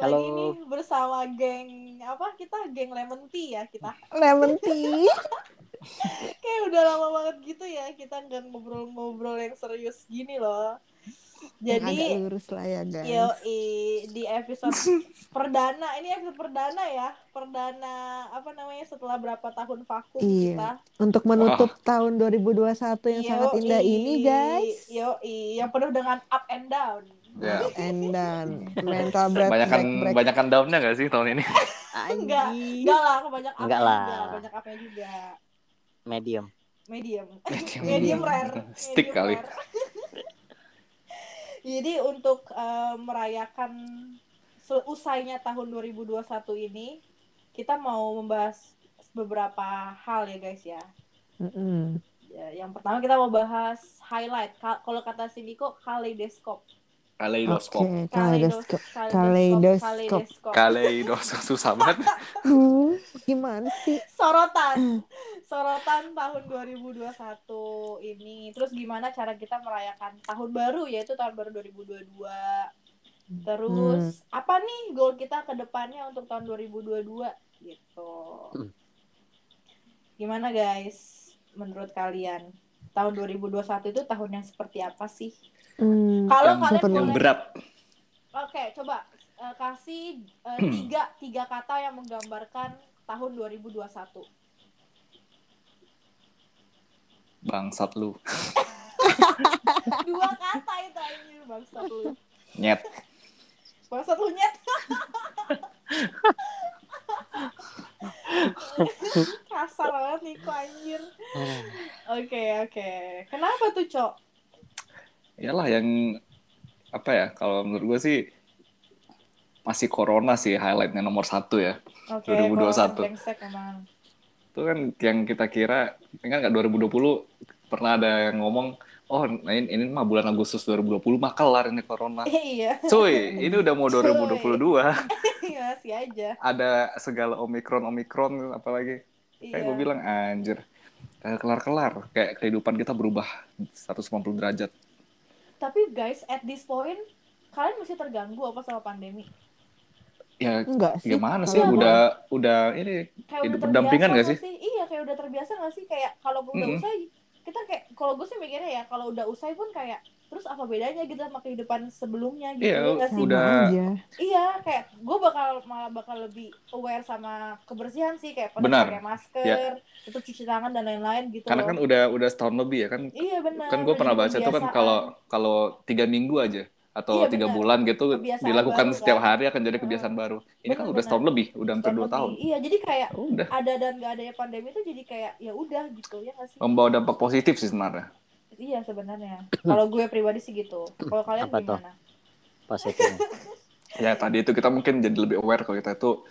Halo. lagi nih bersama geng apa kita geng lemon tea ya kita. Lemon tea. Kayak udah lama banget gitu ya kita nggak ngobrol-ngobrol yang serius gini loh. Yang agak Jadi lurus lah ya guys. yo di episode perdana ini episode perdana ya perdana apa namanya setelah berapa tahun vakum Iya. kita. Untuk menutup tahun 2021 yang sangat Yoi. indah ini guys. Yoi, yang penuh dengan up and down. Ya. And down. Mental break, Banyakan break, break. banyakan downnya gak sih tahun ini? Enggak, enggak lah, banyak up Enggak juga, lah. banyak up juga. medium Medium. Medium. Medium rare. Stick Medium kali. rare. Jadi untuk eh, merayakan seusainya tahun 2021 ini, kita mau membahas beberapa hal ya guys ya. Mm-mm. Ya, yang pertama kita mau bahas highlight. Ka- Kalau kata Sindiko, kaleidoskop. Kaleidoskop. Oke, kaleidoskop. Kaleidoskop. Kaleidoskop. Kaleidoskop susah banget. Duh, gimana sih? Sorotan. Sorotan tahun 2021 ini. Terus gimana cara kita merayakan tahun baru yaitu tahun baru 2022. Terus apa nih goal kita ke depannya untuk tahun 2022 gitu. Hmm. Gimana guys menurut kalian? Tahun 2021 itu tahun yang seperti apa sih? Hmm, Kalau yang, kalian yang boleh berat. Oke, coba eh, kasih Hmm. tiga tiga kata yang menggambarkan tahun 2021. Bangsat lu. Dua kata itu anjir bangsat lu. Nyet. Bangsat lu nyet. Kasar banget nih kok anjir. Oke, oke. Kenapa tuh, Cok? Iyalah yang apa ya? Kalau menurut gue sih masih corona sih highlightnya nomor satu ya. Oke, 2021. kalau brengsek emang. Itu kan yang kita kira, ingat nggak 2020 pernah ada yang ngomong, oh ini, ini mah bulan Agustus 2020 mah kelar ini corona. Iya, Cuy, ini udah mau 2022. masih aja. Ada segala omikron omikron apalagi. Iya. Kayak gue bilang anjir. Kayak kelar-kelar, kayak kehidupan kita berubah 150 derajat. Tapi guys, at this point kalian masih terganggu apa sama pandemi? Ya enggak sih. gimana sih? Kalau- Udah udah ini kayak Hidup udah berdampingan terbiasa nggak sih? Iya, kayak udah terbiasa gak sih? Kayak kalau udah Mm-mm. usai, kita kayak kalau gue sih mikirnya ya kalau udah usai pun kayak terus apa bedanya gitu sama kehidupan sebelumnya gitu Iya, ya nggak sih? Udah- aja. Iya, kayak gue bakal malah bakal lebih aware sama kebersihan sih kayak Benar. pakai masker, tetap cuci tangan dan lain-lain gitu. karena loh. kan udah udah setahun lebih ya kan. iya benar. Kan gue pernah baca tuh kan kalau kalau tiga minggu aja atau Iya, tiga benar. bulan gitu Kebiasaan dilakukan baru, setiap kan? hari akan jadi kebiasaan baru. Ini kan Benar, udah setahun lebih, udah hampir dua tahun. Iya, jadi kayak Udah ada dan gak adanya pandemi itu jadi kayak ya udah gitu ya nggak sih? membawa dampak positif sih sebenarnya. Iya sebenarnya. Kalau gue pribadi sih gitu. Kalau kalian Apa gimana? positifnya Ya tadi itu kita mungkin jadi lebih aware kalau kita itu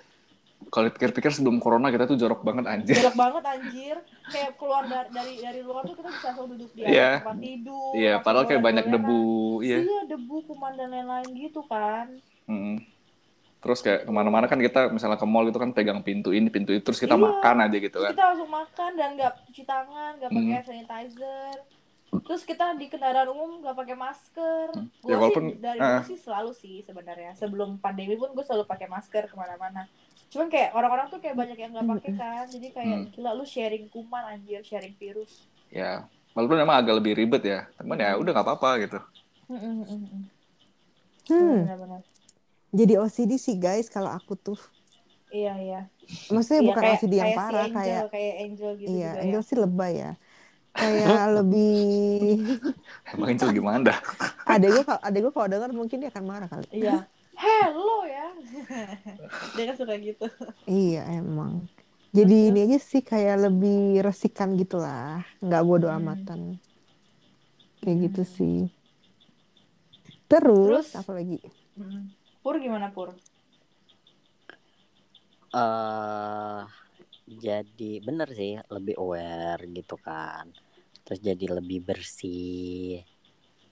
kalau pikir-pikir sebelum corona kita tuh jorok banget anjir. Jorok banget anjir. Kayak keluar dari dari, dari luar tuh kita bisa langsung duduk di atas tempat tidur. Iya, langsung padahal kayak banyak debu, iya. Iya, debu, kuman dan lain-lain gitu kan. Mm. Terus kayak ke mana-mana kan kita misalnya ke mall itu kan pegang pintu ini pintu itu terus kita Iya. makan aja gitu kan. kita langsung makan dan nggak cuci tangan, nggak pakai Hmm. sanitizer. Terus kita di kendaraan umum nggak pakai masker. Gue Ya, walaupun- sih dari dulu sih selalu sih sebenarnya. Sebelum pandemi pun gue selalu pakai masker ke mana-mana. Cuman kayak orang-orang tuh kayak banyak yang nggak pakai kan. Jadi kayak Hmm. gila lu sharing kuman anjir, sharing virus. Ya, walaupun emang agak lebih ribet ya. Cuman ya udah nggak apa-apa gitu. Hmm, hmm, hmm, hmm. Hmm, Benar-benar. jadi OCD sih guys kalau aku tuh. Iya iya. Maksudnya Iya, bukan kayak, OCD yang kayak si parah Angel, kayak kayak Angel gitu iya, juga Angel ya. sih lebay ya. Kayak lebih Emang Angel gimana dah? adek gue kalau adek gue kalau denger mungkin dia akan marah kali. Iya. Hello ya. Dia kan suka gitu. Iya emang. Jadi Terus, ini aja sih kayak lebih resikan gitu lah, nggak bodo Hmm. amatan. Kayak gitu Hmm. sih. Terus, Terus- apa lagi? Mm. Pur gimana Pur? eh jadi bener sih lebih aware gitu kan terus jadi lebih bersih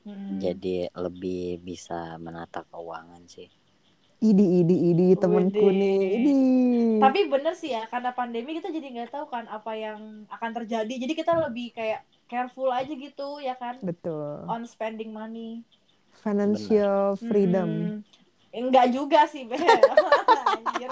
Mm. jadi lebih bisa menata keuangan sih Idi, idi, idi, temenku nih. Idi. Tapi bener sih ya, karena pandemi kita jadi nggak tahu kan apa yang akan terjadi. Jadi kita lebih kayak careful aja gitu ya kan Betul. on spending money. Financial freedom. Mm-mm. Enggak juga sih, Bel. Anjir.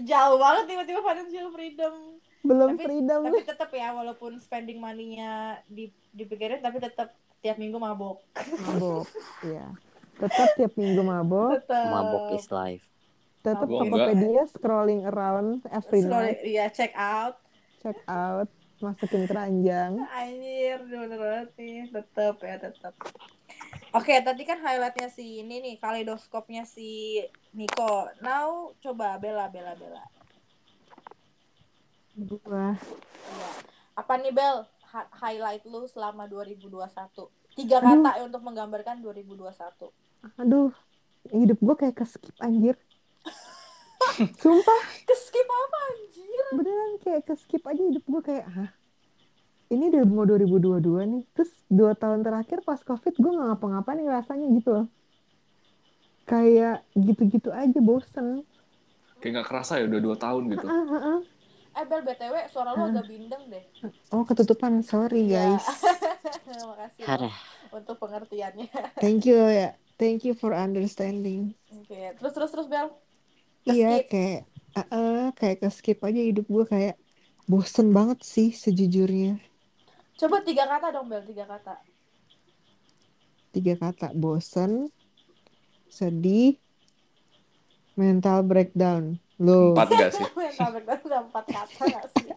Jauh banget tiba-tiba financial freedom. belum Tapi- freedom Tapi tetap ya, walaupun spending money-nya di, dipikirin, tapi tetap tiap minggu mabok. mabok ya tetap tiap minggu mabok Tetap. Mabok is life. tetap Tokopedia scrolling around every Scroll- night Iya, check out. check out masukin keranjang Anjir, bener banget nih. Tetap ya, tetap. Oke, tadi kan highlightnya si ini nih, kaleidoskopnya si Niko. Now, coba Bella, Bella, Bella. gua Iya. Apa nih Bel? Ha- highlight lu selama 2021. Tiga kata ya untuk menggambarkan 2021. aduh hidup gua kayak keskip anjir sumpah Keskip apa anjir? beneran kayak keskip aja hidup gua kayak hah ini udah mau 2022 nih terus dua tahun terakhir pas covid gua nggak ngapa-ngapain rasanya gitu loh kayak gitu-gitu aja bosen Kayak gak kerasa ya udah dua tahun gitu. Ah, ah, ah. Eh Bel, BTW suara lu agak bindeng deh. oh ketutupan sorry Iya. guys Makasih Ada. loh untuk pengertiannya. thank you ya thank you for understanding Oke, terus terus terus Bel. Iya kayak eh, eh, kayak ke skip aja hidup gue kayak bosen banget sih sejujurnya Coba tiga kata dong Bel, tiga kata. tiga kata bosen sedih mental breakdown loh Empat gak sih? Mental breakdown udah empat kata gak sih?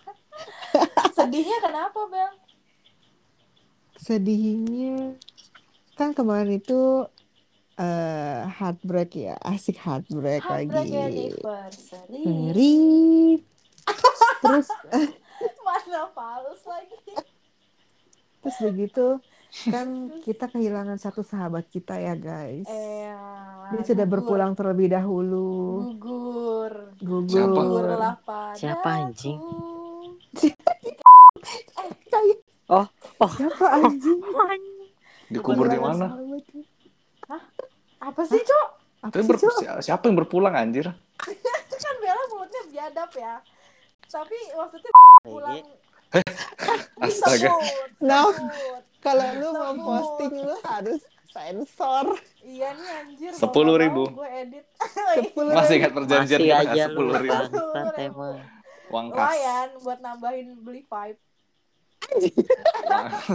Sedihnya kenapa Bel? sedihnya kan kemarin itu eh heartbreak ya asik heartbreak Heartbreak lagi anniversary. Ngeri. terus Mana fals lagi? terus begitu kan kita kehilangan satu sahabat kita ya guys Eh, dia sudah berpulang terlebih dahulu Gugur. gugur Siapa? Siapa, anjing? siapa anjing Dikubur di mana? Apa sih, Cok? apa Tapi sih ber- Cok? si- siapa yang berpulang anjir? Kan Bella mulutnya biadab ya. Tapi maksudnya pulang Astaga. Sebut, No. sebut. Kalau lu mau posting lu harus sensor. Iya nih anjir. Sepuluh ribu. Gue edit. Masih ribu. ingat perjanjian Masih kita aja lu sepuluh ribu emang. uang kas. Lumayan buat nambahin beli pipe.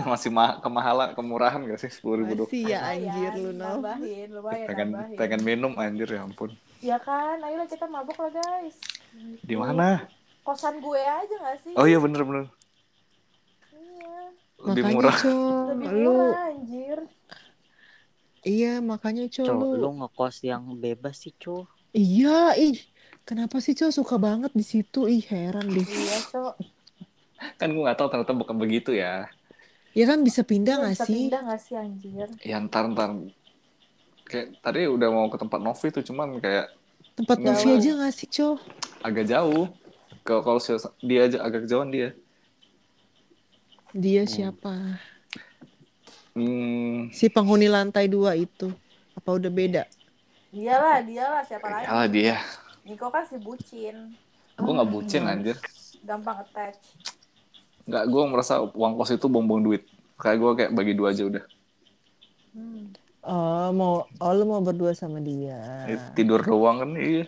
Masih ma- kemahalan, kemurahan gak sih sepuluh ribu Masih ya anjir lu no. Nambahin, lumayan Pengen nambahin. pengen minum anjir ya ampun. Ya kan, ayolah kita mabok lah guys. Di mana? Kosan gue aja gak sih? Oh iya bener bener. Iya. Lebih makanya murah. Cok, Lebih lu murah anjir. iya makanya Cok Cok, lu. lu ngekos yang bebas sih, Cok. Iya, ih. Kenapa sih Cok suka banget di situ? Ih, heran deh. Iya, Cok. Kan gue gak tahu ternyata bukan begitu ya. Ya kan bisa pindah Lu gak bisa sih? pindah gak sih anjir? Ya ntar ntar. Kayak tadi udah mau ke tempat Novi tuh cuman kayak Tempat. Novi aja gak sih Cok? agak jauh. Kalau kalau si- dia aja agak jauhan dia. Dia siapa? Hmm, Si penghuni lantai dua itu. Apa udah beda? Dialah, dialah siapa lagi? ya dia. Niko kan si bucin, Gue nggak bucin anjir. gampang attach. Nggak, gue merasa uang kos itu bongbong duit. Kayak gue kayak bagi dua aja udah. Hmm. Oh, mau oh lu mau berdua sama dia. Eh, Tidur doang kan iya.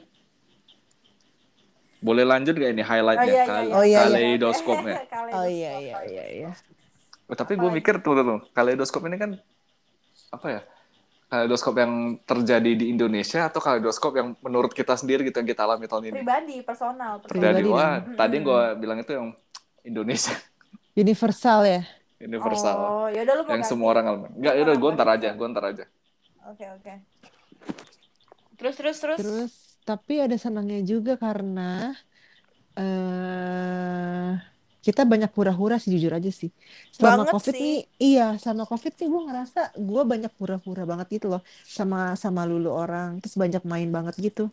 Boleh lanjut gak ini highlightnya? iya, Kal- iya, Oh, iya, iya. Kaleidoskopnya. Oh iya iya iya iya. Oh, tapi gue mikir tuh, tuh, tuh, kaleidoskop ini kan apa ya? Kaleidoskop yang terjadi di Indonesia atau kaleidoskop yang menurut kita sendiri gitu yang kita alami tahun ini? Pribadi, personal. personal. Pribadi. Wah, dong. tadi gue bilang itu yang Indonesia Universal ya. universal. Oh, yaudah lu mau yang semua orang alami. Enggak, yaudah orang gue ntar ganti. aja, gue ntar aja. Oke, oke. Terus, terus, terus. Terus tapi ada senangnya juga karena eh kita banyak hura-hura sih jujur aja sih. Selama Banget COVID sih. nih, iya selama COVID nih gue ngerasa gue banyak hura-hura banget gitu loh sama sama lulu orang. Terus banyak main banget gitu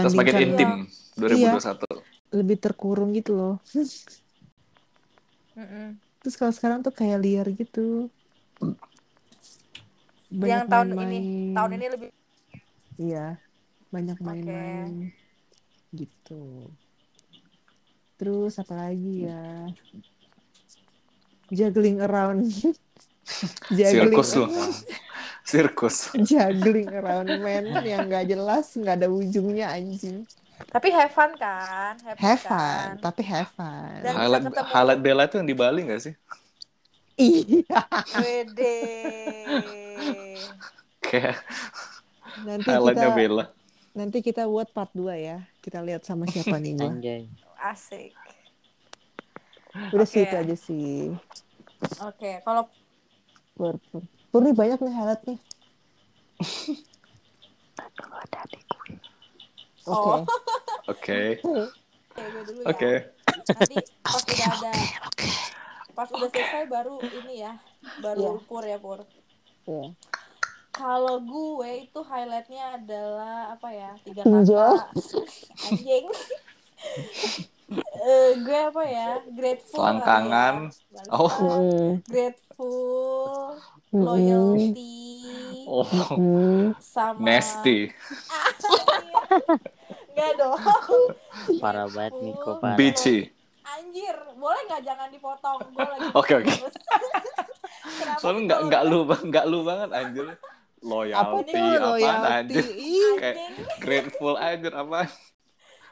Terus makin dibandingkan intim Iya. 2021. lebih terkurung gitu loh. Terus kalau sekarang tuh kayak liar gitu. Yang Banyak tahun ini, main-main. tahun ini lebih. Iya, banyak main-main gitu. Terus apa lagi ya? Juggling around. Juggling Sirkus lu. around. Sirkus. juggling around man yang nggak jelas nggak ada ujungnya anjing Tapi have fun kan? Happy have kan? fun tapi have fun Dan bisa Highlight, ketemu. highlight Bella itu yang di Bali nggak sih? iya Wede. Kayak nanti highlightnya kita Bella. Nanti kita buat part 2 ya kita lihat sama siapa nih gua Anjay. Asik. udah Oke. sih itu aja sih Oke, kalau Pur Pur Pur nih banyak nih highlight nih oke Oh. Oke. Oke, gue dulu ya. Oke. Nanti pas udah ada pas udah selesai baru ini ya, baru Iya. pur ya pur. Iya. Kalau gue itu highlightnya adalah apa ya tiga kata anjing. Eh, gue apa ya grateful kali Selangkangan. ya. Oh. Mm, grateful mm, loyalty Oh, mm. sama nasty. Enggak dong. Parah banget Niko, parah. Bitchy. Anjir, boleh nggak jangan dipotong? Gue lagi. Oke, oke. Kenapa Soalnya nggak nggak lu bang nggak lu banget anjir. Apa Loyalty tuh apa loyalty anjir. Ih, Kayak grateful anjir apa?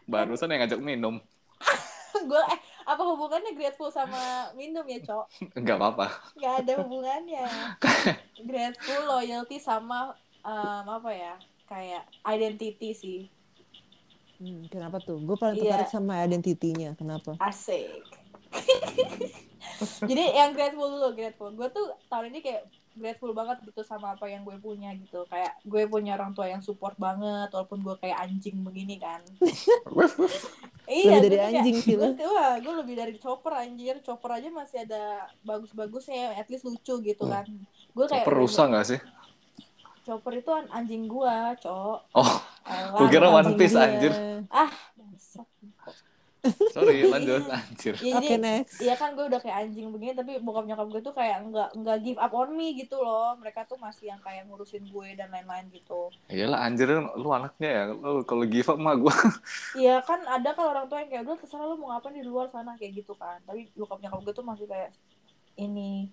Barusan yang ngajak minum. gue eh apa hubungannya grateful sama minum ya cok Enggak apa-apa. nggak ada hubungannya grateful loyalty sama em, apa ya kayak identity sih Hmm, kenapa tuh? Gue paling tertarik sama identitinya. Kenapa? asik jadi yang grateful dulu grateful gue tuh tahun ini kayak grateful banget gitu sama apa yang gue punya gitu kayak gue punya orang tua yang support banget walaupun gue kayak anjing begini kan iya Lebih dari gue kayak- anjing sih gue tuh, wah, gue lebih dari chopper anjir chopper aja masih ada bagus-bagusnya at least lucu gitu kan gue kayak Chopper rusak nggak sih? chopper itu an- anjing gue cok Oh, Gua kira One anjing Piece, dia. anjir. Bangsat. Sorry lanjut anjir. Iya, Oke jadi- next. Iya kan gue udah kayak anjing begini tapi bokap nyokap gue tuh kayak nggak nggak give up on me gitu loh. Mereka tuh masih yang kayak ngurusin gue dan lain-lain gitu. Iyalah anjir lu anaknya ya. Lu kalau give up mah gua. Iya kan ada kan orang tua yang kayak udah terserah lu mau ngapain di luar sana kayak gitu kan. Tapi bokap nyokap gue tuh masih kayak ini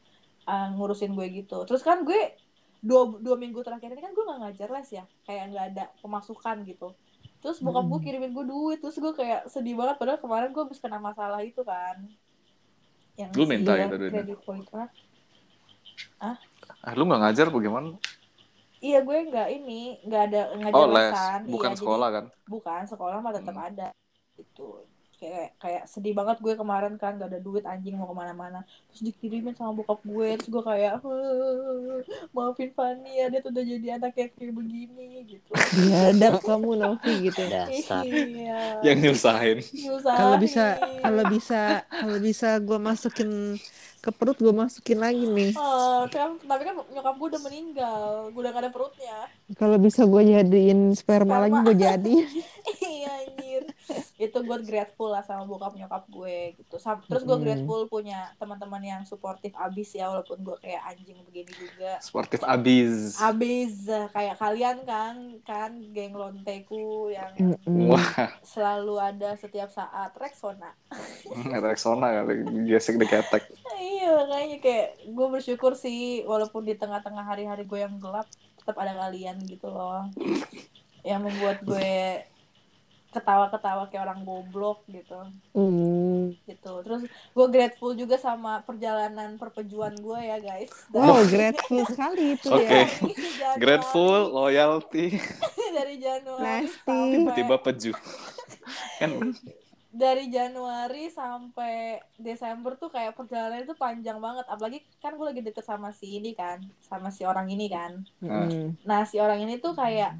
uh, ngurusin gue gitu. Terus kan gue dua dua minggu terakhir ini kan gue nggak ngajar les ya. Kayak nggak ada pemasukan gitu terus bokap gue Hmm. kirimin gue duit terus gue kayak sedih banget padahal kemarin gue habis kena masalah itu kan yang Lu minta gitu duitnya? ah. ah, lu nggak ngajar bagaimana? Iya gue nggak ini nggak ada ngajar Oh les, lesan. bukan Iya, sekolah kan? Jadi, bukan sekolah mah tetap Hmm. ada. Itu kayak kayak sedih banget gue kemarin kan gak ada duit anjing mau ke mana-mana terus dikirimin sama bokap gue terus gue kayak "Eh, maafin Fanny ya dia tuh udah jadi anak yang kayak begini gitu Biadab kamu Novi gitu. Dasar. iya Yang nyusahin. Nyusahin. Kalau bisa kalau bisa kalau bisa gue masukin ke perut gue masukin lagi nih. Oh, kan, tapi kan nyokap gue udah meninggal gue udah gak ada perutnya Kalau bisa gue jadiin sperma, Sperma. lagi gue jadi. iya anjir itu gue grateful lah sama bokap nyokap gue gitu terus gue grateful punya teman-teman yang suportif abis ya walaupun gue kayak anjing begini juga Sportif abis. abis kayak kalian kan kan geng lonteku yang. Wah, selalu ada setiap saat Rexona Rexona kali gesek di ketek. Iya makanya kayak gue bersyukur sih walaupun di tengah-tengah hari-hari gue yang gelap tetap ada kalian gitu loh yang membuat gue ketawa-ketawa kayak orang goblok gitu Mm. gitu terus gue grateful juga sama perjalanan perpejuan gue ya guys Wow, grateful sekali itu Oke. ya. Grateful, loyalty, dari Januari tiba-tiba peju. Kan dari Januari sampai Desember tuh kayak perjalanan itu panjang banget. Apalagi kan gue lagi deket sama si ini kan sama si orang ini kan. Mm. nah si orang ini tuh kayak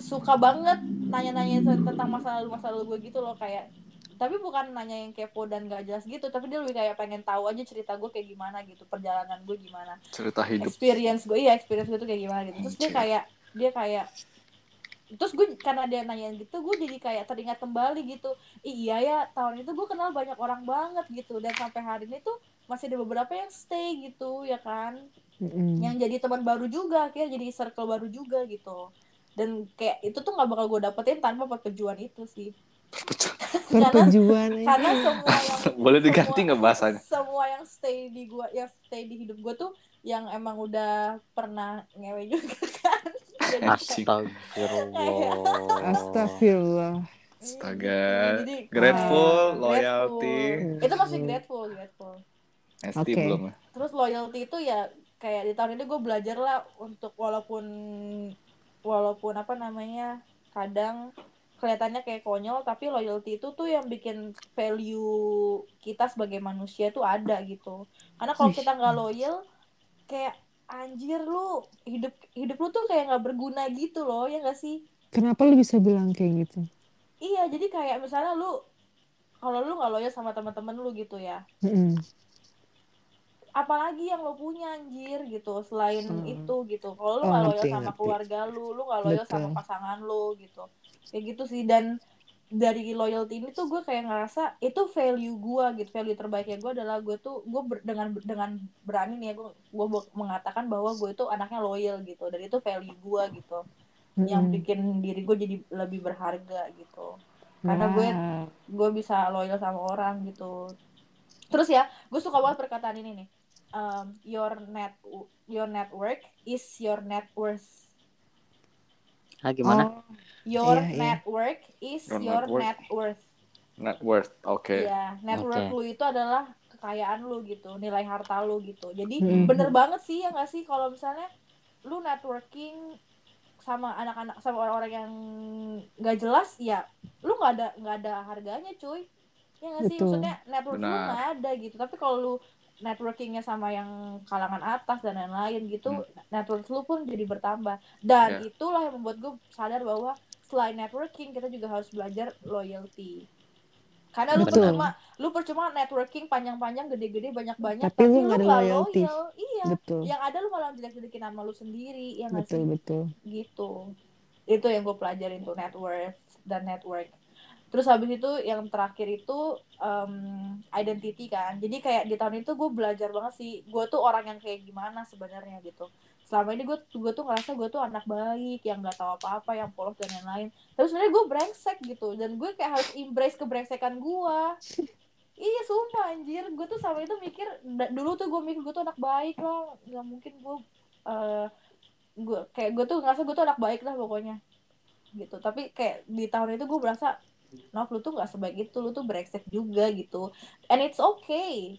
suka banget nanya-nanya tentang masa lalu masa lalu gue gitu loh kayak tapi bukan nanya yang kepo dan gak jelas gitu tapi dia lebih kayak pengen tahu aja cerita gue kayak gimana gitu perjalanan gue gimana. Cerita hidup. experience gue iya experience gue tuh kayak gimana gitu. Terus dia kayak dia kayak terus gue karena dia nanyain gitu gue jadi kayak teringat kembali gitu. "Ih, iya ya tahun itu gue kenal banyak orang banget gitu. Dan sampai hari ini tuh masih ada beberapa yang stay gitu ya kan? Mm-mm. yang jadi teman baru juga kayak jadi circle baru juga gitu. Dan kayak itu tuh nggak bakal gue dapetin tanpa perpejuan itu sih. Karena Perpejuan aja. karena semua yang Boleh diganti nggak bahasanya? semua yang stay di gua yang stay di hidup gue tuh yang emang udah pernah ngewe juga Astagfirullah. Astagfirullah. Astaga. Jadi, Grateful, ah, loyalty. grateful. itu masih grateful grateful ST Oke. belum ya? terus loyalty itu ya kayak di tahun ini gue belajar lah untuk walaupun walaupun apa namanya kadang kelihatannya kayak konyol tapi loyalty itu tuh yang bikin value kita sebagai manusia tuh ada gitu karena kalau kita nggak loyal kayak anjir lu hidup hidup lu tuh kayak nggak berguna gitu loh ya nggak sih Kenapa lu bisa bilang kayak gitu? iya jadi kayak misalnya lu kalau lu nggak loyal sama teman-teman lu gitu ya Mm-mm. apalagi yang lo punya anjir gitu selain Hmm. itu gitu kalau lu Oh, nggak loyal ngerti, sama ngerti. keluarga lu lu nggak loyal sama pasangan lu gitu kayak gitu sih dan dari loyalty ini tuh gue kayak ngerasa itu value gue gitu value terbaiknya gue adalah gue tuh gue ber- dengan dengan berani nih ya gue gue mengatakan bahwa gue itu anaknya loyal gitu dan itu value gue gitu. Yang Mm-mm. bikin diri gue jadi lebih berharga gitu. Karena gue- Wow. gue bisa loyal sama orang gitu. Terus ya gue suka banget perkataan ini nih. Um, your net your network is your net worth Ah gimana? Oh, your Iya, iya. network is Your your, net worth. net worth Net worth. Oke. ya network Oke. lu itu adalah kekayaan lu gitu nilai harta lu gitu jadi Mhm. bener banget sih ya nggak sih kalau misalnya lu networking sama anak-anak sama orang-orang yang nggak jelas ya lu nggak ada nggak ada harganya cuy ya nggak sih maksudnya network lu Benar. nggak ada gitu tapi kalau lu networkingnya sama yang kalangan atas dan lain-lain gitu network lu pun jadi bertambah dan Ya. itulah yang membuat gue sadar bahwa selain networking kita juga harus belajar loyalty karena lu Betul. percuma lu percuma networking panjang-panjang gede-gede banyak-banyak Tapi lu lu loyalty. loyal iya betul. yang ada lu malah jelek-jelekin nama lu sendiri ya nggak Betul, sih betul. gitu itu yang gue pelajarin tuh net worth dan network terus habis itu yang terakhir itu um, identity kan. Jadi kayak di tahun itu gue belajar banget sih gue tuh orang yang kayak gimana sebenarnya gitu. Selama ini gue gue tuh ngerasa gue tuh anak baik yang nggak tahu apa-apa yang polos dan lain-lain. Tapi sebenarnya gue brengsek gitu dan gue kayak harus embrace kebrengsekan gue. Iya sumpah anjir. Gue tuh sama itu mikir dulu tuh gue mikir gue tuh anak baik lah. Nggak mungkin gue eh gue kayak gue tuh ngerasa gue tuh anak baik lah pokoknya. Gitu. Tapi kayak di tahun itu gue berasa Nov lu tuh nggak sebaik itu lu tuh brengsek juga gitu and it's okay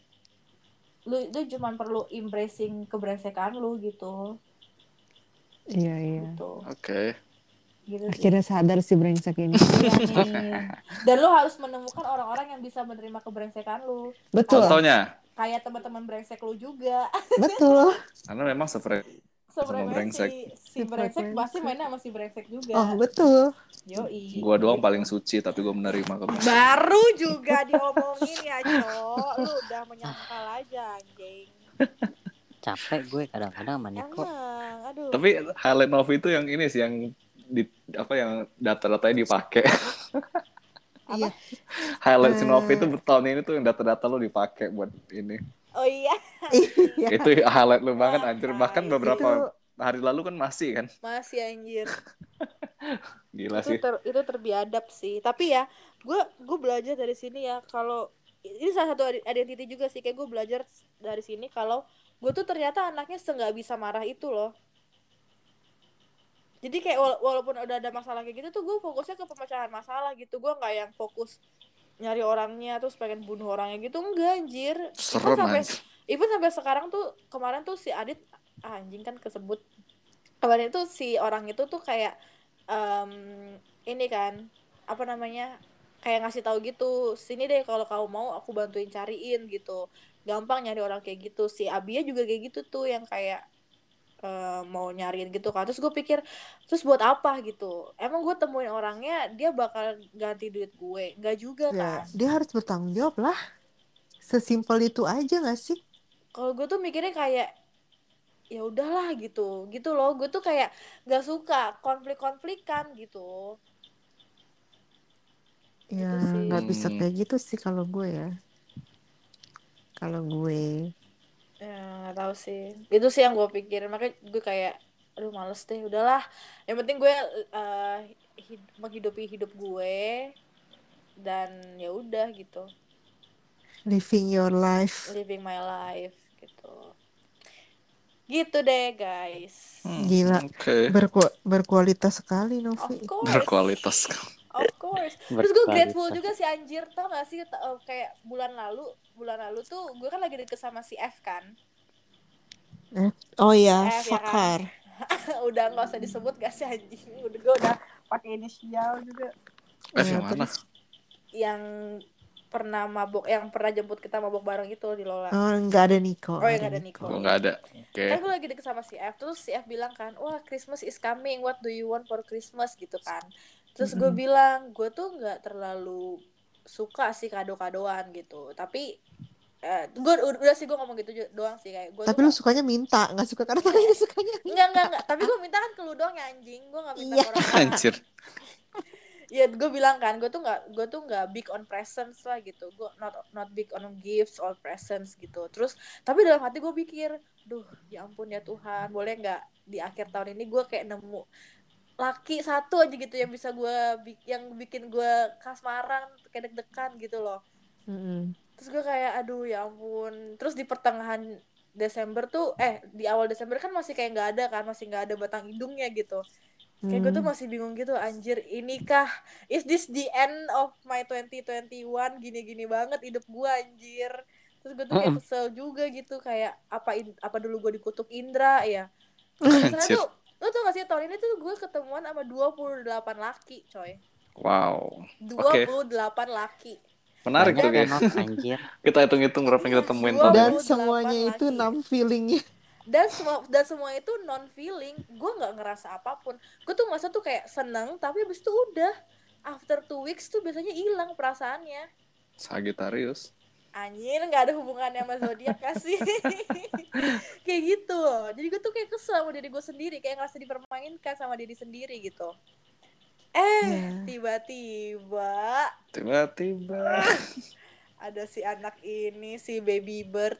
lu itu cuma perlu embracing kebrengsekan lu gitu Iya, iya. gitu Oke. gitu sih. Akhirnya sadar si brengsek ini. Iya nih. dan lu harus menemukan orang-orang yang bisa menerima kebrengsekan lu Betul, Contohnya, kayak teman-teman brengsek lu juga betul. karena memang sefre sebenarnya brengsek. si, si Si brengsek pasti mainnya sama si brengsek juga Oh, betul. yoi gua doang paling suci tapi gua menerima kebenaran. baru juga diomongin ya cok lu udah menyangkal aja anjing Capek gue kadang-kadang sama Niko. aduh Tapi highlight Novi itu yang ini sih yang di apa yang data-datanya dipakai. Iya. highlight Novi Eh. itu tahun ini tuh yang data-data lo dipakai buat ini. Oh iya Iya. Itu highlight lu banget anjir. Bahkan Itu beberapa hari lalu kan masih kan. masih anjir Gila itu sih. ter, itu terbiadab sih tapi ya gue gue belajar dari sini ya kalau ini salah satu ide- identity juga sih kayak gue belajar dari sini kalau gue tuh ternyata anaknya senggak bisa marah itu loh jadi kayak wala- walaupun udah ada masalah kayak gitu tuh gue fokusnya ke pemecahan masalah gitu gue nggak yang fokus nyari orangnya terus pengen bunuh orangnya gitu enggak anjir. Serem sampai even sampai sekarang tuh kemarin tuh si Adit ah, anjing kan kesebut. Kemarin itu si orang itu tuh kayak em, ini kan apa namanya kayak ngasih tahu gitu sini deh kalau kamu mau aku bantuin cariin gitu. Gampang nyari orang kayak gitu. Si Abia juga kayak gitu tuh yang kayak eh, mau nyariin gitu kan terus gue pikir terus buat apa gitu emang gue temuin orangnya dia bakal ganti duit gue nggak juga Ya, kan dia harus bertanggung jawab lah. Sesimpel itu aja gak sih? kalau gue tuh mikirnya kayak ya udahlah gitu gitu loh gue tuh kayak gak suka konflik-konflikan gitu Ya, Gitu sih. nggak bisa Hmm. kayak gitu sih kalau gue ya. Kalau gue, ya nggak tahu sih itu sih yang gue pikirin makanya gue kayak aduh males deh udahlah yang penting gue eh, hid- menghidupi hidup gue dan ya udah gitu living your life. living my life gitu Gitu deh guys. Hmm, Gila. Oke. Berku- berkualitas sekali Novi. Berkualitas. Of course. Terus gue grateful juga sih anjir tau gak sih t- eh, kayak bulan lalu bulan lalu tuh gue kan lagi deket sama si F kan. Oh iya, F, ya kan? fakar. udah nggak usah disebut gak sih anjing. Udah gue udah pakai inisial juga. Eh, Ya, yang mana? terus- Yang pernah mabok yang pernah jemput kita mabok bareng itu di Lola. Oh, nggak ada Niko. Oh, yang ada Nico. Gue nggak ada. Oke. Kan gue lagi deket sama si F Terus si F bilang kan Wah Christmas is coming What do you want for Christmas gitu kan Terus gue bilang Gue tuh gak terlalu Suka sih kado-kadoan gitu Tapi eh, gue udah sih gue ngomong gitu doang sih kayak gue Tapi lu sukanya minta, nggak suka karena tangannya sukanya. Enggak, enggak, enggak. Tapi gue minta kan ke lu doang ya anjing. Gue gak minta Iya. ke orang lain. Anjir. Ya gue bilang kan, gue tuh nggak, gue tuh nggak big on presents lah gitu. Gue not not big on gifts or presents gitu. Terus, tapi dalam hati gue pikir, duh, ya ampun ya Tuhan, boleh nggak di akhir tahun ini gue kayak nemu laki satu aja gitu yang bisa gue, yang bikin gue kasmaran, kayak deg-degan gitu loh. Mm-mm. Terus gue kayak, aduh ya ampun. Terus di pertengahan Desember tuh, eh di awal Desember kan masih kayak nggak ada kan, masih nggak ada batang hidungnya gitu kayak gue tuh masih bingung gitu anjir inikah is this the end of my 2021 gini-gini banget hidup gue anjir terus gue tuh kayak kesel juga gitu kayak apa apa dulu gue dikutuk Indra ya Anjir. tuh lo tau gak sih tahun ini tuh gue ketemuan sama 28 laki coy Wow. 28 laki Menarik tuh guys. anjir. Kita hitung-hitung berapa yang kita temuin tahun Dan semuanya delapan itu laki. enam feelingnya. dan semua dan semua itu non feeling gue nggak ngerasa apa pun gue tuh masa tuh kayak seneng tapi abis itu udah after two weeks tuh biasanya hilang perasaannya Sagittarius. Anjir nggak ada hubungannya sama zodiak kasih kayak gitu loh jadi gue tuh kayak kesel sama diri gue sendiri kayak ngerasa dipermainkan sama diri sendiri gitu eh Ya. tiba-tiba Tiba-tiba. ada si anak ini si baby bird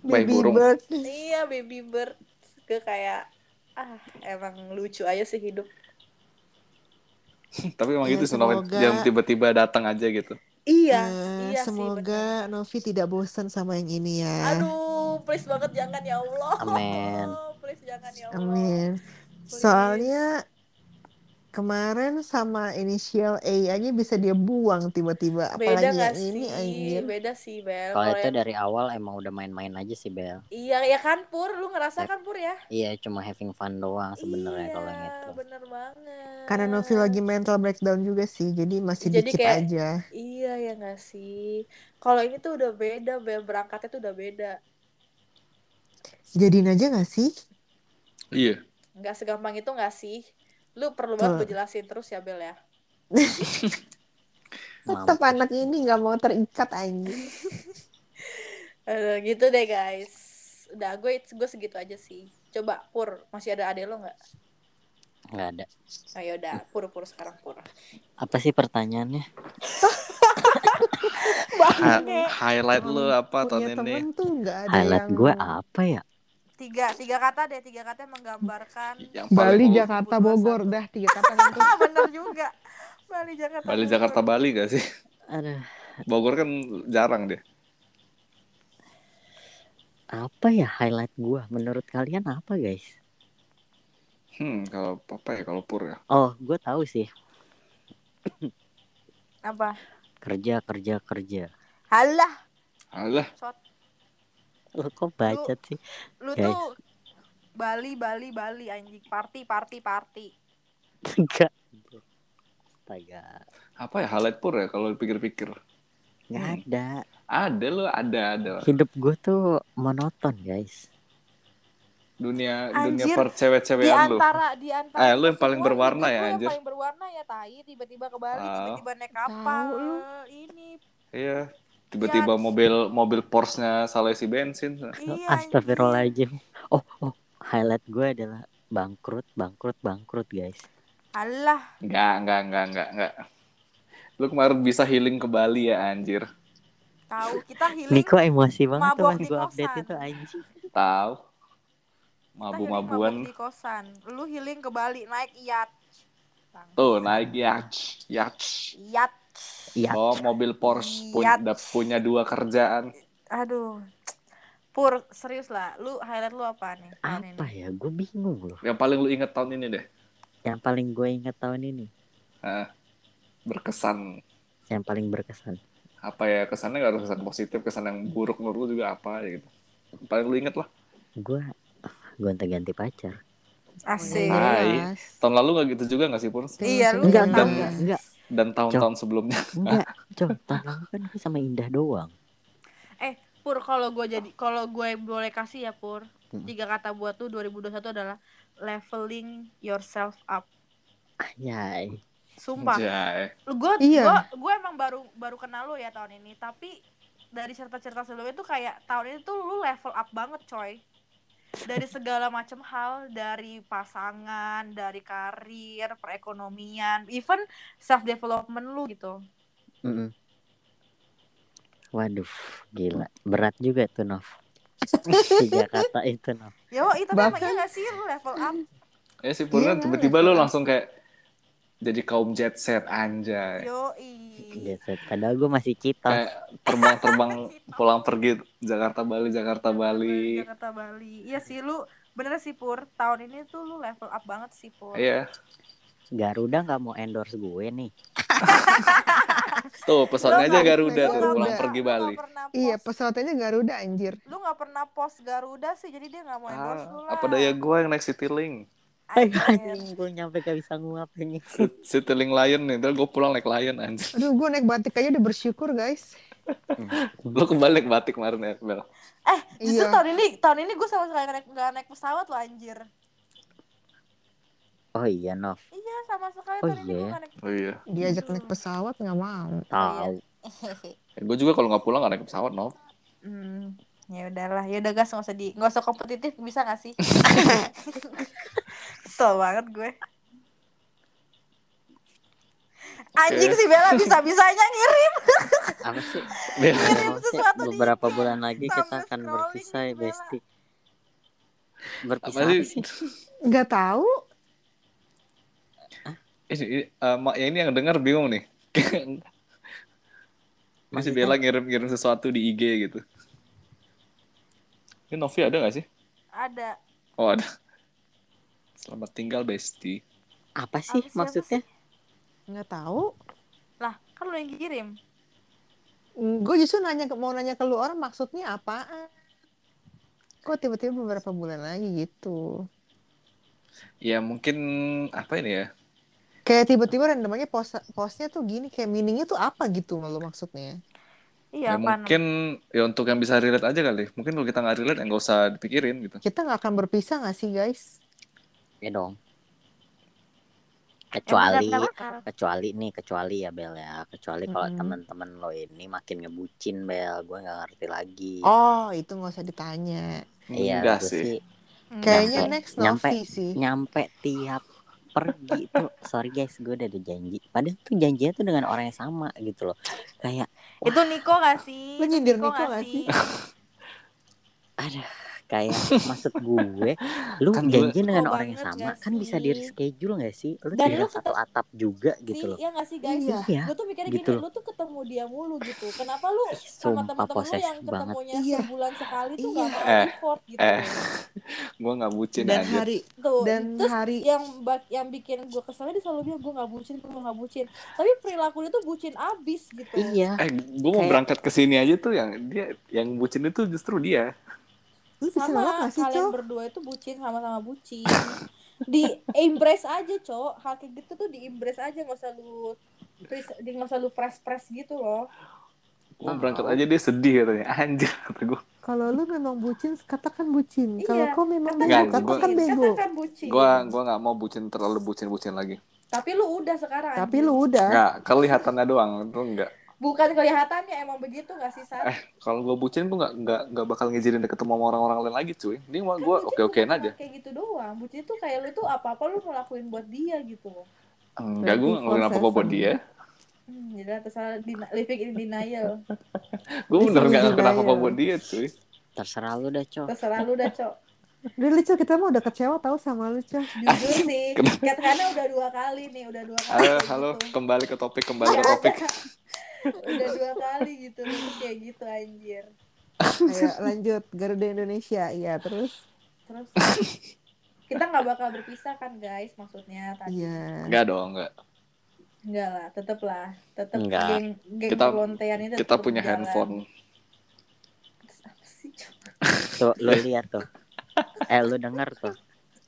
Bayi Baby burung. bird. iya baby bird gue kayak ah emang lucu aja sih hidup Tapi emang Ya, gitu sih Noven. semoga- yang tiba-tiba datang aja gitu. Iya Ya, iya sih semoga bener. Novi tidak bosan sama yang ini ya. aduh please banget jangan ya Allah Amin. please jangan ya Allah Amin. Please. Soalnya kemarin sama inisial A aja bisa dia buang tiba-tiba. beda Apalagi gak yang ini sih anjir. beda sih Bel Kalau itu yang- dari awal emang udah main-main aja sih, Bel. iya ya kan Pur lu ngerasa kan Pur ya Iya, cuma having fun doang sebenarnya iya, kalau yang itu. bener banget Karena Novi lagi mental breakdown juga sih, jadi masih Jadi dikit kayak- aja. iya ya gak sih kalau ini tuh udah beda Bel berangkatnya tuh udah beda Jadiin aja gak sih? Iya. nggak segampang itu gak sih lu perlu banget gue jelasin terus ya Bel ya Tetap anak ini nggak mau terikat anjir. Eh, gitu deh guys udah gue gue segitu aja sih coba Pur masih ada ade lo nggak Nggak ada. ayo udah Pur Pur sekarang Pur Apa sih pertanyaannya? Ha- highlight lu apa tahun ini? Highlight yang gue apa ya? Tiga tiga kata deh tiga kata yang menggambarkan Yang Bali, paling mau- Jakarta, Bogor, dah tiga kata kan tuh. ah bener juga Bali Jakarta Bali Bogor. Jakarta Bali gak sih? Aduh, Bogor kan jarang deh. apa ya highlight gue? Menurut kalian apa, guys? Hmm, kalau apa ya kalau pur ya. Oh, gue tahu sih. apa Kerja, kerja, kerja. halah Alah, shot Lo kok bacot sih? lu Guys. tuh Bali Bali Bali anjing party party party Enggak. Astaga. apa ya highlight pur ya kalau dipikir-pikir. Nggak Hmm. ada. Ada lo, ada ada. Hidup gue tuh monoton, guys. Dunia Anjir, dunia per cewek-cewekan di lu. antara di antara Eh, lu yang paling berwarna ya, lu yang anjir. paling berwarna ya tai tiba-tiba ke Bali tiba-tiba naik kapal lu. ini Iya. Tiba-tiba Iya. mobil mobil Porsche-nya salah isi bensin. iya Astagfirullahaladzim. Oh, oh, highlight gue adalah bangkrut, bangkrut, bangkrut, guys. alah Enggak, enggak, enggak, enggak, enggak. Lu kemarin bisa healing ke Bali ya anjir. tahu kita healing Niko emosi banget tuh pas gue update kosan. itu anjing. Tahu. Mabu-mabuan. di kosan lu healing ke Bali naik yacht Bang. Tuh, naik yacht. Yacht. yacht Iya. Oh, mobil Porsche punya, Yacht. punya dua kerjaan. aduh Pur, serius lah. Lu highlight lu apa nih tahun Apa ini? ya? Gue bingung loh. Yang paling lu inget tahun ini deh. Yang paling gue ingat tahun ini, Ah, berkesan yang paling berkesan. apa ya kesannya nggak harus kesan positif kesan yang buruk menurut lu juga apa ya gitu paling lu inget lah Gue gonta-ganti pacar. Asik. Hai. tahun lalu nggak gitu juga nggak sih pur Iya, lu Enggak, nggak? enggak, enggak. Dan tahun-tahun sebelumnya Enggak, Cok. Tahun lalu kan gue sama Indah doang. Pur, kalau gue jadi kalau gue boleh kasih ya Pur, Hmm. tiga kata buat tuh 2021 adalah leveling yourself up. Anjay. Sumpah. Jai. gue Iya. gue gue emang baru baru kenal lu ya tahun ini tapi dari cerita-cerita sebelumnya tuh kayak tahun ini tuh lu level up banget coy dari segala macam hal dari pasangan dari karir perekonomian even self development lu gitu Mm-mm. Waduh, gila. Berat juga tuh, Nov. Tiga kata itu, Nov. yo itu memang Bahkan- iya gak sih lu level up ya sih pur Iya, tiba-tiba lu langsung kayak jadi kaum jet set anjay yo Gitu. Padahal gue masih citos. kayak terbang-terbang pulang pergi Jakarta Bali Jakarta Bali Jakarta Bali iya sih lu bener sih Pur tahun ini tuh lu level up banget sih Pur iya Garuda nggak mau endorse gue nih. tuh pesawatnya Lu aja Garuda lu tuh pulang pernah- pergi lu Bali Iya, pesawatnya Garuda anjir. lu nggak pernah post Garuda sih jadi dia nggak mau endorse lu ah, lah apa daya gue yang naik Citylink. Anjing, gue nyampe gak bisa nguap ini. Citylink Lion nih terus gue pulang naik Lion anjir Aduh, gue naik batik aja udah bersyukur, guys. lu kembali naik batik kemarin ya Bel Eh, justru Iya. tahun ini tahun ini gue sama sekali nggak naik, nggak naik pesawat loh anjir. Oh iya, Nov. Iya sama sekali Oh, tahun ini gue iya. naik. oh iya Diajak naik pesawat nggak mau. Tahu. gue juga kalau nggak pulang nggak naik pesawat no hmm, ya udahlah, ya udah gas nggak usah di nggak usah kompetitif bisa nggak sih? Kesel banget gue. Anjing sih Bella bisa bisanya ngirim. Apa sih? Bel Kirim Maksudnya sesuatu di beberapa IG, bulan lagi kita akan berpisah ya, Bella. Besti. Berpisah apa sih? Nggak tahu. ini, ini, eh, mak- ya ini yang dengar bingung nih si Maksudnya? Bella ngirim ngirim sesuatu di IG gitu ini Novi ada nggak sih Ada. oh ada selamat tinggal Besti Apa sih Apa apa maksudnya? Nggak tahu. Lah, kan lu yang kirim. Gue justru nanya ke- mau nanya ke lu orang maksudnya apaan? Kok tiba-tiba beberapa bulan lagi gitu. ya mungkin apa ini ya Kayak tiba-tiba random aja post postnya tuh gini kayak meaningnya tuh apa gitu lo maksudnya? Iya, ya mungkin ya untuk yang bisa relate aja kali mungkin kalau kita nggak relate ya nggak usah dipikirin gitu Kita nggak akan berpisah nggak sih guys? Ya dong. Kecuali kecuali nih kecuali ya Bel ya kecuali kalau Mm-mm. teman-teman lo ini makin ngebucin Bel gue nggak ngerti lagi Oh itu nggak usah ditanya. iya enggak sih sih Hmm. Kayaknya Nyampe- next nyampe- Novi sih. nyampe tiap pergi tuh sorry guys gue udah ada janji padahal tuh janjinya tuh dengan orang yang sama gitu loh kayak Itu Niko gak sih? Lu Itu nyindir Niko nggak sih? ada kayak maksud gue lu Kan gue- janji dengan Oh, orang yang sama kan bisa di reschedule gak sih lu Dan tinggal lu satu atap juga gitu Sih, loh Iya gak sih guys? Iya. Iya, Gue tuh mikirnya gitu gini, loh. lu tuh ketemu dia mulu gitu. Kenapa lu Ih, sama sumpah temen-temen lu yang banget. ketemunya Iya. sebulan sekali tuh Iya. gak mau Eh, effort gitu. eh. gue nggak bucin Dan aja hari Tuh, dan terus hari yang yang bikin gue keselnya dia selalu bilang gue gak bucin, gue gak bucin. Tapi perilaku dia tuh bucin abis gitu. iya eh gue mau Kayak- berangkat ke sini aja tuh yang dia yang bucin itu justru dia lu bisa nolak Sama nggak sih kalian Cok? berdua itu bucin sama-sama bucin. di embrace aja, Cok. Hal kayak gitu tuh di embrace aja, gak usah lu pres- di nggak usah lu press-press gitu loh. gue berangkat aja dia sedih katanya anjir kata gue Kalau lu memang bucin, katakan bucin. Iya, Kalau kau memang Katakan bego, Enggak, katakan gua- bego. Katakan bucin. gue gue nggak mau bucin terlalu bucin bucin lagi Tapi lu udah sekarang. Tapi lu udah. nggak kelihatannya doang itu enggak bukan kelihatannya emang begitu gak sih Sar? eh kalau gue bucin gue nggak nggak nggak bakal ngizinin deket sama orang-orang lain lagi cuy ini mah gue oke okein bukan aja Kayak gitu doang. Bucin tuh kayak lu tuh apa-apa lu mau lakuin buat dia gitu loh. enggak gue nggak ngelakuin apa apa buat dia Hmm, jadi terserah dina- living in denial. gue bener nggak ngelakuin apa apa buat dia cuy terserah lu dah cok Terserah lu dah, Cok. Udah lu Cok, kita mah udah kecewa tahu sama lu Cok. Jujur sih. Karena udah dua kali nih, udah dua kali. halo kayak halo gitu. kembali ke topik kembali ke topik. udah dua kali gitu kayak gitu anjir. Ayo lanjut Garuda Indonesia. Iya, terus Terus kita nggak bakal berpisah kan guys maksudnya tadi. iya. Enggak dong, enggak. Enggak lah, tetep lah. Tetep geng geng Kita- ini Kita tetep punya berjalan. handphone. Tuh, lu lihat tuh. Eh, lu denger tuh.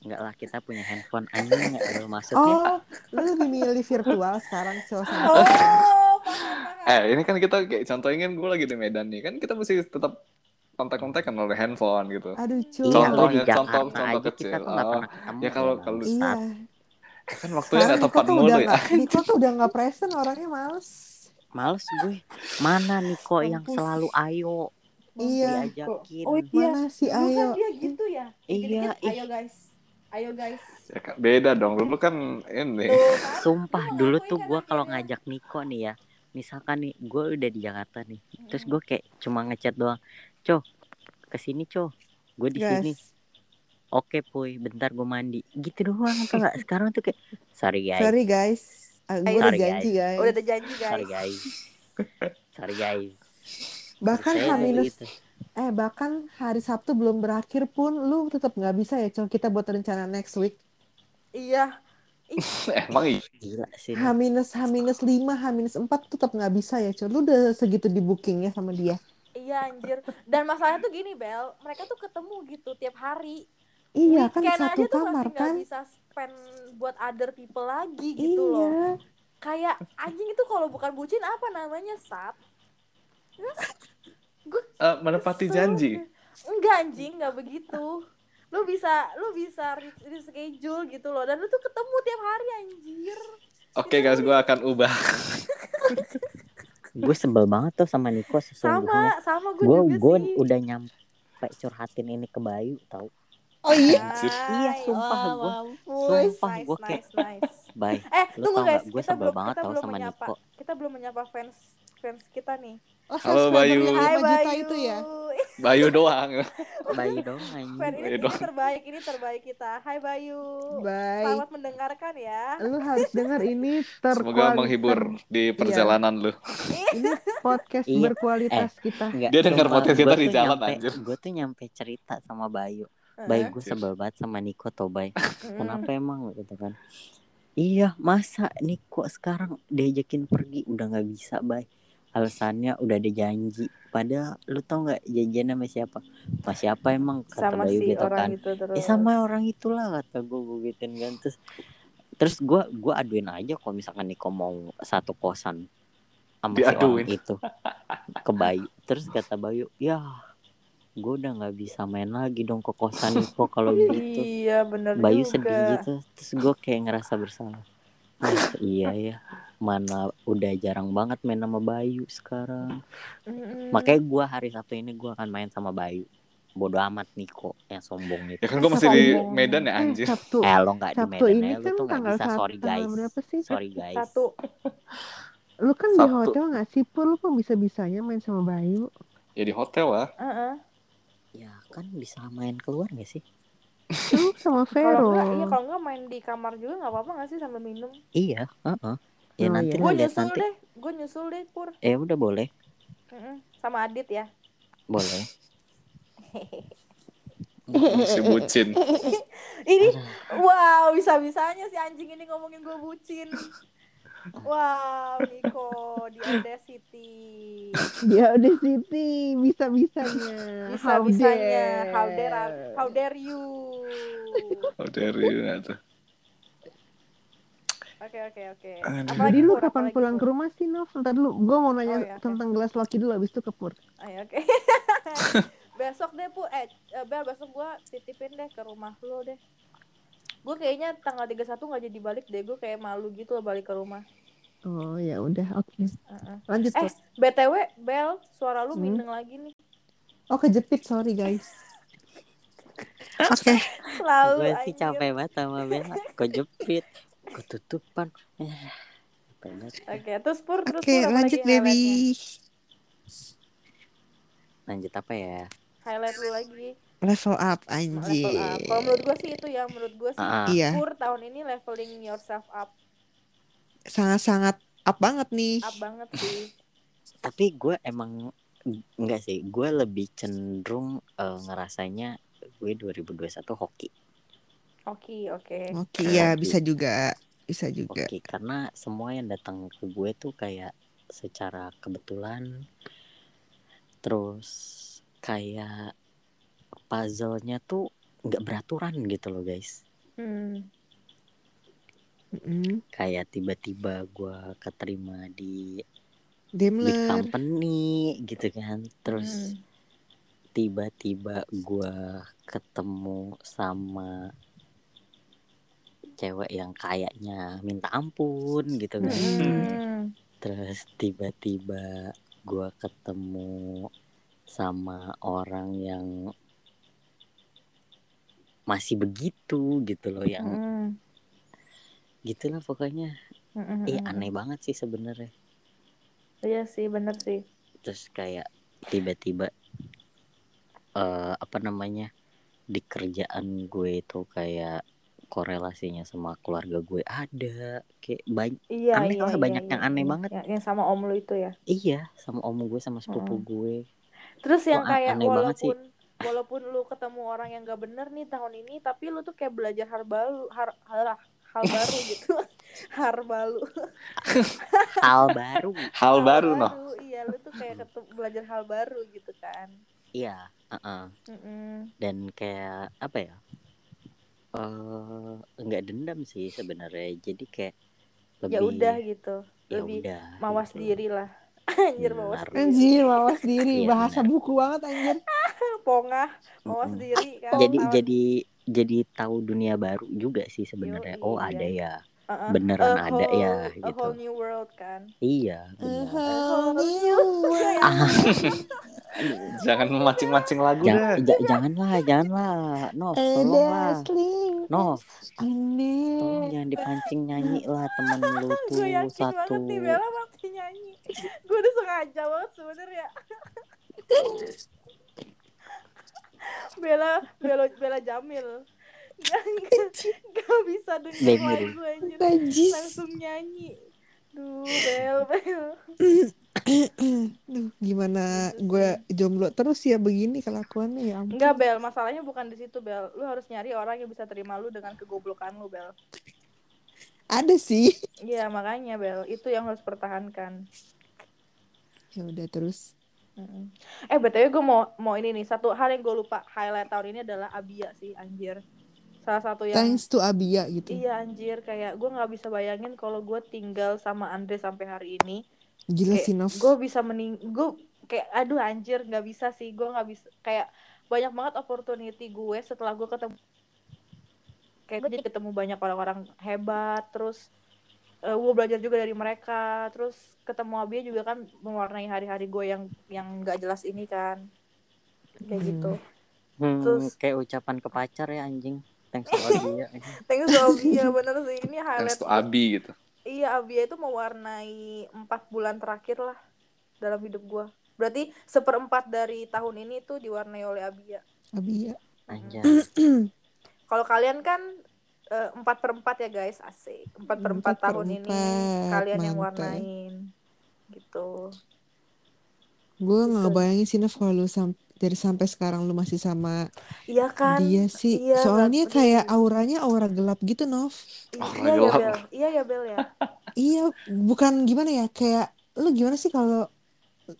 Enggak lah, kita punya handphone anjing enggak lu maksudnya. Oh, lu lebih milih virtual sekarang cowok sama Oh. Eh, ini kan kita kayak contohnya kan gue lagi di Medan nih. Kan kita mesti tetap kontak-kontakan oleh handphone gitu. Aduh, cuy. Iya, Contohnya, Jakarta contoh- contoh kita kecil. tuh nggak Oh, pernah ketemu. ya kalau- ya, kalau- Iya. Kan waktunya nggak Niko tepat tuh mulu udah ya. nggak, Niko tuh udah nggak present orangnya males. Males gue. Mana Niko yang selalu ayo Iya. diajakin. Oh iya. Mana si kan Ayo? dia gitu ya. Iya, Ayo guys. Ayo guys. Ya, kan, beda dong. Dulu kan ini. Tuh kan. Sumpah Lu dulu tuh kan gue kalau akhirnya. ngajak Niko nih ya, misalkan nih gue udah di Jakarta nih, terus Mm-mm. gue kayak cuma ngechat doang, co, ke sini co, gue di sini, Guys, oke puy, bentar gue mandi, gitu doang atau nggak? Sekarang tuh kayak, sorry guys, sorry guys. Ah, gue Sorry, udah guys. janji guys. Udah terjanji sorry guys. guys, sorry guys. Bahkan H minus gitu. eh bahkan hari Sabtu belum berakhir pun lu tetap nggak bisa ya cowok kita buat rencana next week. Iya. Emang iya. Gila sih. H minus H minus lima H minus empat tetap nggak bisa ya cowok. Lu udah segitu di bookingnya sama dia. Iya anjir. Dan masalahnya tuh gini Bel, mereka tuh ketemu gitu tiap hari. Iya kan Weekend satu aja tuh kamar masih kan. bisa spend buat other people lagi gitu loh. Iya. Kayak anjing itu kalau bukan bucin apa namanya sat? Eh, menepati Kesel janji. gue. Enggak anjing, enggak begitu. Lu bisa lu bisa re- reschedule gitu loh dan lu tuh ketemu tiap hari anjir. Oke guys, gue akan ubah. Gue sebel banget tuh sama Niko sesungguhnya. Sama, sama gue Gue juga gue sih. udah nyampe curhatin ini ke Bayu tau. Oh iya. Anjir. Iya, sumpah oh, gua. mampus. Sumpah, nice, gua kayak- nice, nice. Bye. Eh, Lu tunggu tau guys, gak, gue kita sebel belum banget kita tau belum sama menyapa. Niko. Kita belum menyapa fans fans kita nih. Oh, Halo, Bayu. Hai 5 juta Bayu. itu ya. Bayu doang. Bayu. Fan ini, Bayu ini doang. terbaik, ini terbaik kita. Hai Bayu. Bye. Selamat mendengarkan ya. Lu harus dengar ini terkualitas. Semoga menghibur di perjalanan lu. Ini podcast Iya. berkualitas kita. Enggak, Dia denger sumpah, podcast kita di jalan, nyampe, anjir. Gue tuh nyampe cerita sama Bayu. Bayu gue sebel banget sama Niko tau Bay. Mm-mm. Kenapa emang gitu kan? Iya masa Niko sekarang diajakin pergi udah nggak bisa Bay. Alasannya udah ada janji. Padahal lu tau nggak janjian sama siapa? Sama siapa emang kata sama Bayu si gitu orang kan? itu terus. Ya sama orang itulah kata gue gue gituin kan terus terus gue gue aduin aja kalau misalkan Niko mau satu kosan sama si Diaduin. orang itu ke Bayu terus kata Bayu ya gue udah nggak bisa main lagi dong ke kosan Niko kalau begitu Iya, bener Bayu juga. sedih gitu terus gue kayak ngerasa bersalah Ah, iya ya mana udah jarang banget main sama Bayu sekarang Mm-mm. makanya gue hari Sabtu ini gue akan main sama Bayu bodoh amat Niko yang sombong Ya itu kan gue masih di Sombong. Medan ya Eh, anjir. Sabtu. eh lo nggak di Sabtu Medan ini ya lu kan tuh nggak tanggal bisa satu, sorry guys berapa sih? sorry guys Satu. Lu kan di Sabtu. hotel nggak sih? Pur, lu kok bisa-bisanya main sama Bayu? Ya di hotel lah. Heeh. ya kan bisa main keluar gak sih Lu sama Vero. Kalau enggak, iya kalau enggak main di kamar juga nggak apa-apa nggak sih sambil minum? iya heeh. Ya Oh, nanti iya. Gue nyusul nanti deh, gue nyusul deh pur. eh udah boleh Mm-mm. Sama Adit ya. boleh Si bucin. Ini wow bisa-bisanya si anjing ini ngomongin gue bucin. Wow, Niko di Audacity. Dia udah Siti, bisa-bisanya. Bisa-bisanya. How dare how dare you. Oh dari tuh. Oke oke oke. Jadi lu kapan Apalagi, pulang ke rumah sih, Nov? Ntar dulu, gue mau nanya Oh, iya, oke. tentang gelas Loki dulu, abis itu ke Pur. Ayo oke. besok deh pu eh eh, Bel besok gua titipin deh ke rumah lu deh. Gue kayaknya tanggal 31 nggak jadi balik deh. Gue kayak malu gitu loh balik ke rumah. Oh ya udah, oke. Heeh. Lanjut, Eh, Pur. BTW Bel, suara lu Hmm. mindeng lagi nih. Oh kejepit, sorry guys. Oke. Selalu gue sih capek banget sama Bella kok jepit ketutupan Eh. Oke, terus Pur, terus Oke, Pur, lanjut baby. lanjut apa ya Highlight lu lagi. Level up, Level anjir. up. Kalau menurut gue sih itu ya, menurut gue sih ah. Iya, Pur tahun ini leveling yourself up, sangat-sangat up banget nih. up banget sih. tapi gue emang enggak sih gue lebih cenderung eh, ngerasanya gue 2021 hoki Oke, oke. Oke, ya bisa juga. Bisa juga. hoki karena semua yang datang ke gue tuh kayak secara kebetulan terus kayak puzzle-nya tuh nggak beraturan gitu loh guys Hmm. Mm-mm. kayak tiba-tiba gue keterima di big Daimler. company gitu kan terus Hmm. tiba-tiba gua ketemu sama cewek yang kayaknya minta ampun gitu kan Hmm. terus tiba-tiba gua ketemu sama orang yang masih begitu gitu loh yang Hmm. gitulah pokoknya Hmm. eh aneh banget sih sebenarnya Iya sih, bener sih. terus kayak tiba-tiba eh apa namanya di kerjaan gue itu kayak korelasinya sama keluarga gue ada kayak banyak Iya, Aneh iya, lah, iya, banyak iya, yang aneh iya. banget. Yang, yang sama om lu itu ya. iya sama om gue sama sepupu Mm-mm. gue Terus yang Wah, kayak aneh banget sih. walaupun walaupun lu ketemu orang yang gak bener nih tahun ini, tapi lu tuh kayak belajar hal baru, hal, hal, hal baru gitu. hal baru. hal baru Hal baru noh. Iya, lu tuh kayak ketemu, belajar hal baru gitu kan. iya uh-uh. Mm-mm. dan kayak apa ya eh nggak dendam sih sebenarnya jadi kayak lebih Ya udah gitu. ya Lebih udah mawas gitu. diri lah. Anjir mawas diri. Anjir, mawas diri. Iya, Bahasa buku banget anjir. Pongah, mawas Mm-mm. diri kan. jadi jadi jadi tahu dunia baru juga sih sebenarnya oh iya. ada ya Uh-uh. beneran A ada ya whole- A gitu whole new world kan. iya A benar whole new world. Jangan memancing-mancing lagu. Jangan deh. ja- janganlah janganlah. Nov A tolonglah ini. tolong jangan dipancing nyanyi lah temen lu tuh gue yakin satu. banget nih Bella pasti nyanyi. Gue udah sengaja banget sebenernya Bella Bella Bella Jamil. Gak, gak, bisa Demil. lagu anjir. Langsung nyanyi. Duh Bel Bel Duh, gimana gue jomblo terus ya begini kelakuannya ya ampun. Enggak Bel masalahnya bukan di situ Bel lu harus nyari orang yang bisa terima lu dengan kegoblokan lu Bel Ada sih. Iya makanya Bel itu yang harus pertahankan Ya udah terus. Eh btw gue mau mau ini nih satu hal yang gue lupa highlight tahun ini adalah Abia sih anjir. Salah satu yang Thanks to Abia gitu. iya anjir kayak gue nggak bisa bayangin kalau gue tinggal sama Andre sampai hari ini. Gila Kayak sih Nov. gue bisa mening gue kayak aduh anjir nggak bisa sih gue nggak bisa. Kayak banyak banget opportunity gue setelah gue ketemu kayak gue jadi ketemu banyak orang-orang hebat terus eh, gue belajar juga dari mereka terus ketemu Abia juga kan mewarnai hari-hari gue yang yang nggak jelas ini kan. Kayak Hmm. gitu. Hmm, Terus- kayak ucapan ke pacar ya anjing. Thanks to dia thanks to Abia bener sih. Ini Thanks highlight to Abi gitu. Iya Abia itu mewarnai empat bulan terakhir lah dalam hidup gue berarti seperempat dari tahun ini tuh diwarnai oleh Abia Abia. Kalau kalian kan eh, empat per empat ya guys, asik. Empat per empat tahun ini kalian yang warnain, gitu. Gue Gitu. nggak bayangin sih Nov kalau lu sam- dari sampai sekarang lu masih sama Iya kan? dia sih. Iya, Soalnya nggak- kayak auranya aura gelap gitu Nov. Iya ya gelap. Bel, iya ya Bel ya. Iya, bukan gimana ya kayak lu gimana sih kalau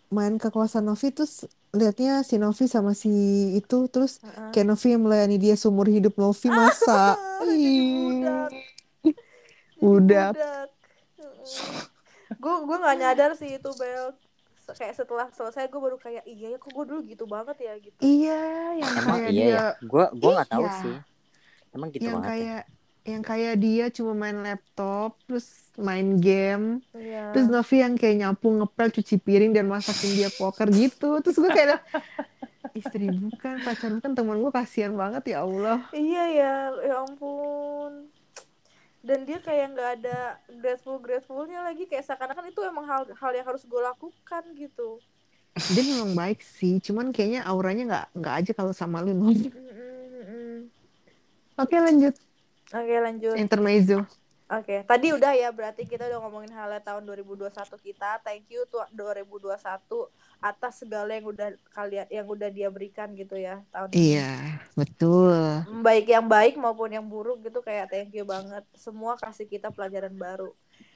main kekuasaan Novi terus liatnya si Novi sama si itu terus Heeh. kayak Novi yang melayani dia seumur hidup Novi masa Ah, Budak. Gue gue nggak nyadar sih itu Bel. Kayak setelah selesai gue baru kayak iya ya kok gue dulu gitu banget ya gitu. iya yang emang kayak iya dia ya gua gua nggak tahu Iya. sih emang gitu yang banget ya? kayak yang kayak dia cuma main laptop terus main game Iya. terus Novi yang kayak nyapu ngepel cuci piring dan masakin dia poker gitu terus gue kayak istri bukan pacar bukan teman gue kasihan banget ya Allah Iya ya, ya ampun. Dan dia kayak nggak ada grateful gratefulnya lagi kayak seakan-akan itu emang hal hal yang harus gue lakukan gitu. dia memang baik sih cuman kayaknya auranya nggak nggak aja kalau sama lu Mm-mm, mm-mm. oke lanjut Oke lanjut. intermezzo Oke, tadi udah ya berarti kita udah ngomongin halnya tahun 2021 kita. Thank you tuh 2021 atas segala yang udah kalian yang udah dia berikan gitu ya tahun ini. Iya, betul. Baik yang baik maupun yang buruk gitu kayak thank you banget. Semua kasih kita pelajaran baru.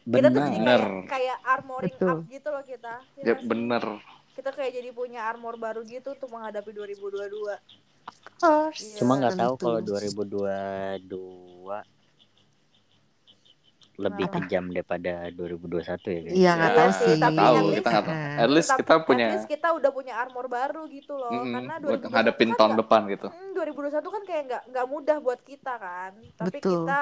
Kita tuh jadi kayak kayak armoring Betul. up gitu loh kita. Ya Ya bener. Kita kayak jadi punya armor baru gitu untuk menghadapi 2022. Iya, cuma nggak tahu tentu. kalau 2022 lebih kejam daripada 2021 ya guys Iya, nggak Iya tahu sih, tapi Tahu at least- kita nggak tahu. Nah. At least kita at punya least kita udah punya armor baru gitu loh. mm, Karena buat 2021 ngadepin kan tahun nggak- depan gitu. Hmm, 2021 kan kayak nggak nggak mudah buat kita kan. Tapi Betul. kita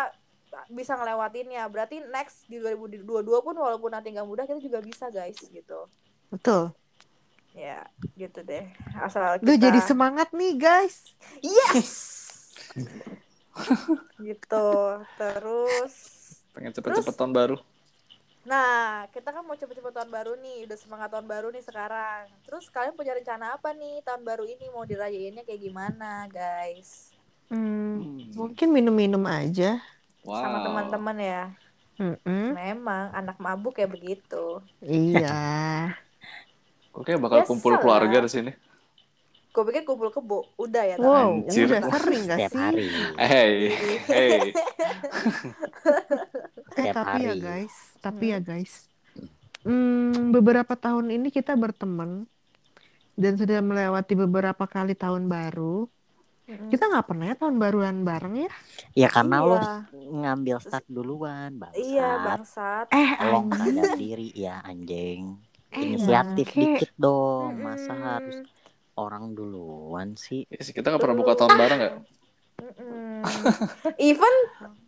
bisa ngelewatinnya. Berarti next di 2022 pun walaupun nanti nggak mudah kita juga bisa guys gitu. Betul. Ya, gitu deh. Asal Duh, kita jadi semangat nih, guys. Yes. gitu. Terus Pengen cepet-cepet tahun baru. Nah, kita kan mau cepet-cepet tahun baru nih, udah semangat tahun baru nih sekarang. Terus kalian punya rencana apa nih tahun baru ini mau dirayainnya kayak gimana, guys? Hmm, mungkin minum-minum aja. Wow. Sama teman-teman ya. Mm-mm. Memang anak mabuk ya begitu. Iya. Oke, bakal Biasa kumpul keluarga di sini. Gue pikir kumpul kebo, udah ya. tapi- Wow, Anjir. udah sering gak sih? hari Hey, hey. Eh, Setiap tapi ya hari. guys, tapi ya guys. Hmm, beberapa tahun ini kita berteman dan sudah melewati beberapa kali tahun baru. Mm-mm. Kita nggak pernah ya tahun baruan bareng ya? ya karena lo Iya. ngambil start duluan bangsat Iya, bangsat. Eh, anjing. sadar diri ya anjing Eh, inisiatif bangke. dikit dong masa harus orang duluan sih Ya sih, kita nggak pernah buka tahun bareng nggak? Even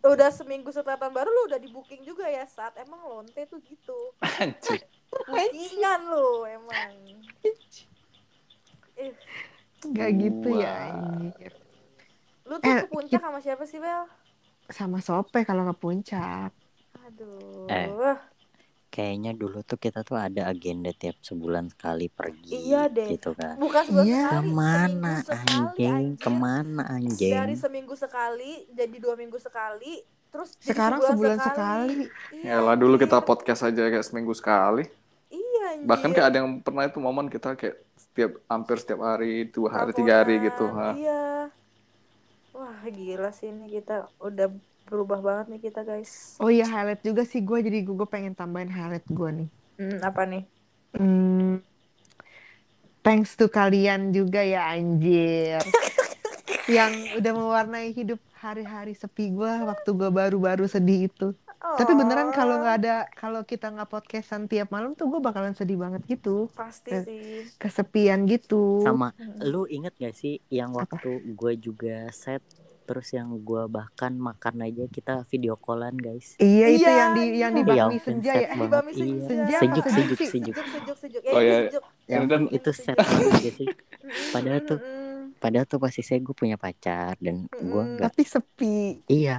udah seminggu setelah tahun baru lu udah di booking juga ya saat emang lonte tuh gitu Anjir. bookingan lu emang eh, Nggak gitu ya, anjir. lu tuh Eh, ke puncak sama siapa sih Bel? Sama Sope kalau ke puncak. Aduh, Eh. Kayaknya dulu tuh kita tuh ada agenda tiap sebulan sekali pergi Iya deh. gitu kan bukan sebulan Iya. sekali, ke mana sekali, anjing anjir. ke mana anjing Dari seminggu sekali jadi dua minggu sekali, terus jadi Sekarang sebulan sekali. Iya, Ya lah dulu kita podcast aja kayak seminggu sekali. Iya, anjir. Bahkan kayak ada yang pernah itu momen kita kayak setiap hampir setiap hari, dua hari, tiga hari gitu. Ha. Iya. Wah, gila sih ini kita udah berubah banget nih kita, guys. Oh iya highlight juga sih gue jadi gue pengen tambahin highlight gue nih. Hmm, apa nih? Hmm, thanks to kalian juga ya anjir. yang udah mewarnai hidup hari-hari sepi gue waktu gue baru-baru sedih itu. Tapi beneran kalau nggak ada kalau kita nggak podcastan tiap malam tuh gue bakalan sedih banget gitu, pasti sih. kesepian gitu. sama Mm-mm. lu inget gak sih yang waktu gue juga set terus yang gue bahkan makan aja kita video callan guys Iya itu Iya, yang di yang di iya. bakmi ampun, senja ya. Banget. Bami Iya. Senja. Sejuk sejuk sejuk sejuk Sejuk, sejuk, sejuk. Oh, Eh, iya. sejuk. Ya Ini ampun, kan- itu Sejuk, set sejuk. banget gitu Padahal tuh- padahal tuh posisi gue punya pacar dan gue nggak Tapi sepi. iya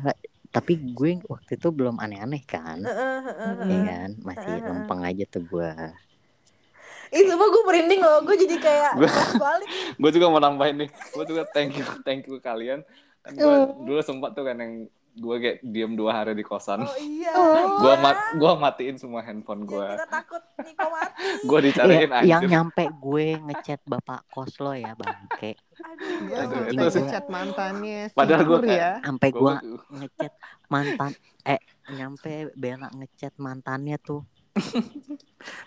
tapi gue waktu itu belum aneh-aneh kan Heeh, heeh, Mm-mm. Iya kan masih lempeng aja tuh gue Ih, sumpah gue merinding loh. Gue jadi kayak balik. Gue juga mau nambahin nih. Gue juga thank you, thank you kalian. Kan gue Oh. dulu sempat tuh kan yang gue kayak diem dua hari di kosan. Oh iya. Oh. Gue mat, gue matiin semua handphone gue. kita takut Niko mati. Gue dicariin Iya, yang nyampe gue ngechat bapak kos lo ya bangke Aduh, Gue ya Aduh, sampai itu sih. ngechat mantannya Padahal kayak- ya. sampai gue Gue ngechat mantan eh nyampe Bella ngechat mantannya tuh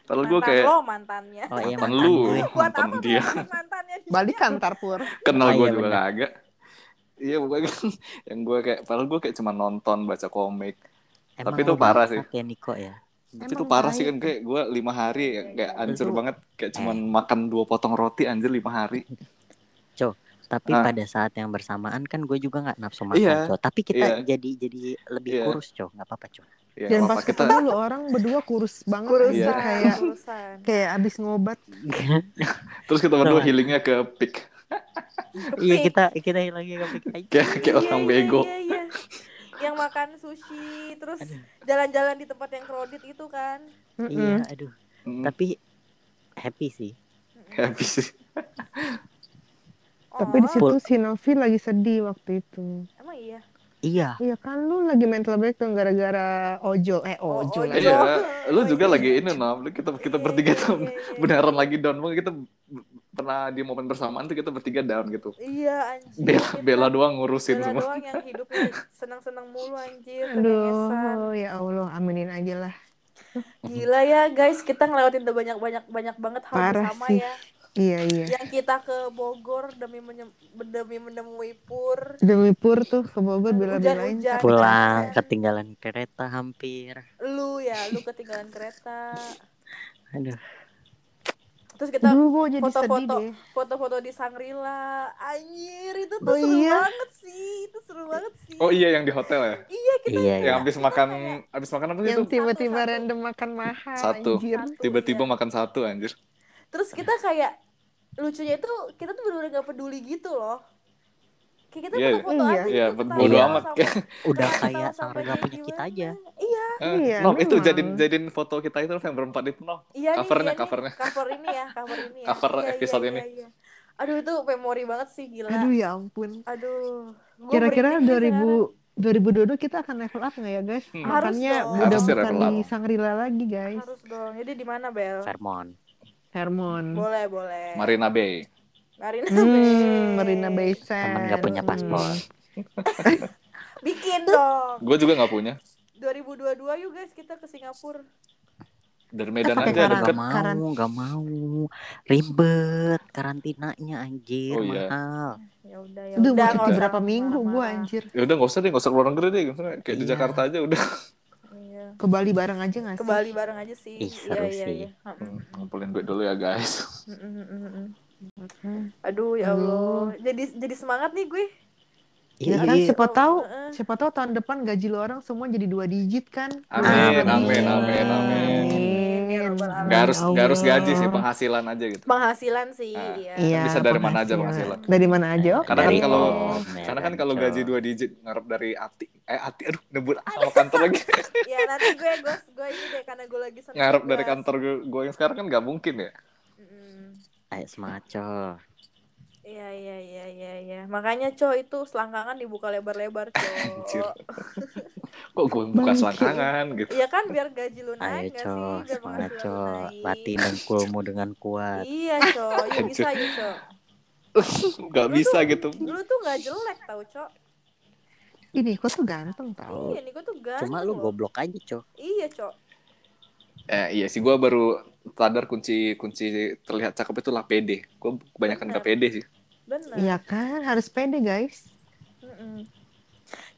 Padahal gue kayak lo mantannya. oh iya mantan mantan lu, gue Buat mantan apa dia. mantannya dia? Balik kantor Pur. Kenal Oh, gue iya, juga bener. Iya pokoknya yang gue kayak, padahal gue kayak cuma nonton baca komik. Emang Tapi itu parah bangsat ya Niko ya Tapi Emang itu parah sih kan kayak gue lima hari ya, kayak hancur Lu- banget kayak cuman Eh. makan dua potong roti anjir lima hari. tapi Ah. pada saat yang bersamaan kan gue juga nggak nafsu makan Iya, Cok. tapi kita iya. jadi jadi lebih Iya. kurus cok nggak apa-apa cok Ya, Dan pas apa-apa. kita ketemu lu orang berdua kurus banget Kurusan, Iya. anjir. kayak kurusan. kayak abis ngobat. terus kita berdua healingnya ke peak iya kita kita lagi kepikiran kayak kayak orang Iya, bego. Iya, iya, iya. Yang makan sushi, terus jalan-jalan di tempat yang crowded itu kan. iya aduh Hmm, tapi happy sih habis sih. Tapi di Oh, situ si Novi lagi sedih waktu itu. emang iya. Iya, Iya kan lu lagi mental breakdown gara-gara ojol. Eh Oh, ojol. lagi. Iya, lu Oh, juga iya. lagi ini nom. Lu kita kita Iya, bertiga iya, tuh iya, iya. beneran lagi down. Mungkin kita pernah di momen bersamaan tuh kita bertiga down gitu. Iya anjir. Bella, kita- Bella doang ngurusin Bella semua. doang yang hidupnya senang-senang mulu anjir. Aduh, ya Allah, aminin aja lah. Gila ya guys, kita ngelewatin udah banyak-banyak banyak banget hal Parah bersama sih. ya. Iya, iya. Yang kita ke Bogor demi menyem- demi menemui Pur. Demi pur tuh ke Bogor bela-belain. Pulang ketinggalan kereta hampir. Lu ya, lu ketinggalan kereta. Aduh, Terus kita foto-foto foto-foto di Sangrila. Anjir, itu tuh Oh, seru iya? banget sih. Itu seru banget sih. Oh iya yang di hotel ya? Iya, kita Iya, Yang iya. habis makan habis makan apa sih Yang itu? tiba-tiba Satu, satu. random makan mahal, Satu. Tiba-tiba iya. makan satu anjir. Terus kita kayak lucunya itu kita tuh bener-bener gak peduli gitu loh. Kayak kita Iya, foto-foto iya. aja Iya, gitu, bodo sama- amat. udah ketawa kayak sama harga punya kita aja. Iya, Eh, Iya, Nom, itu memang. jadiin jadiin foto kita itu November 4 itu Nom. iya Covernya, iya covernya. Cover ini ya, cover ini ya. Cover Iya, episode iya, ini. iya, iya. Aduh itu memori banget sih gila. Aduh, ya ampun. Aduh. Kira-kira merinding nih 2000 2022 kita akan level up nggak ya guys? Hmm. Dong. udah bukan level di. Sangrila lagi guys. Harus dong. Jadi di mana Bel? Fairmont. Hermon. Boleh, boleh. Marina Bay. Marina Hmm, Bay. Marina Bay Temen gak punya Sands. paspor. Bikin dong. Gue juga nggak punya. 2022 yuk guys kita ke Singapura. Dari Medan aja deket. Gak mau, karan- gak mau. Ribet karantinanya anjir, Oh, iya. mahal. Ya udah ya. Udah udah, cuti berapa minggu gua marah-marah. anjir. Ya udah nggak usah deh, nggak usah keluar negeri deh. Kayak di Iya. Jakarta aja udah. Iya. Ke Bali bareng aja nggak Ke sih? Bali bareng aja sih. Ih, iya seru iya sih. iya. Mm, Hmm, ngumpulin duit dulu ya guys. mm, mm, mm, mm, mm. Hmm. Aduh ya Aduh. Allah. Jadi jadi semangat nih gue. Ya Iya, kan iya. siapa tahu siapa tahu tahun depan gaji lu orang semua jadi dua digit kan. Amin, Amin. amin, amin, amin. Ya Rabbal Alamin. Gak harus, gak harus Allah. gaji sih, penghasilan aja gitu. Penghasilan sih. Ah. Iya. Iya. Bisa dari mana aja penghasilan. Dari mana aja? Oke. Karena kan Dari kalau om, ya karena kan kan, kalau gaji dua digit ngarep dari Ati, eh Ati aduh nebut sama kantor lagi. Ya nanti gue gue gue ini deh karena gue lagi ngarep dari kantor gue, gue yang sekarang kan nggak mungkin ya. Ayo semangat, Cok. Iya iya iya iya iya. Makanya co itu selangkangan dibuka lebar-lebar Anjir. co. Kok gue buka selangkangan gitu. Iya kan biar gaji lu Ayo, naik gak sih? Cok. Biar Semangat, naik. Latih dengkulmu dengan kuat. Iya co, yuk bisa co. Gak bisa gitu. Lu tuh gak jelek tau co. Ini kok tuh ganteng tau. Iya nih gue tuh ganteng Cuma lu goblok aja, Cok. Iya co. Eh, iya sih gue baru sadar kunci kunci terlihat cakep itu lah pede. Gue kebanyakan Bener. gak pede sih. Bener. Iya kan harus pede guys. Mm-mm.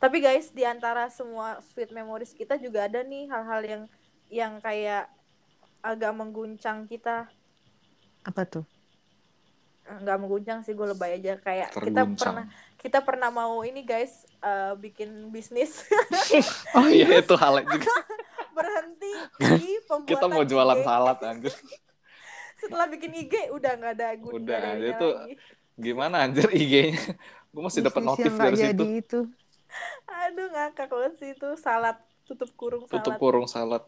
Tapi guys di antara semua sweet memories kita juga ada nih hal-hal yang yang kayak agak mengguncang kita. Apa tuh? nggak mengguncang sih gue lebay aja kayak kita Terguncang. pernah kita pernah mau ini guys eh, bikin bisnis Oh Iya itu hal juga. berhenti di pembuatan Kita mau jualan IG. salad anjir. setelah bikin IG udah nggak ada gun Udah, ininya itu lagi. Gimana anjir IG-nya? Gue masih dapat notif yang nggak dari situ. jadi itu. aduh ngakak banget sih itu salad tutup kurung salad Tutup kurung salad.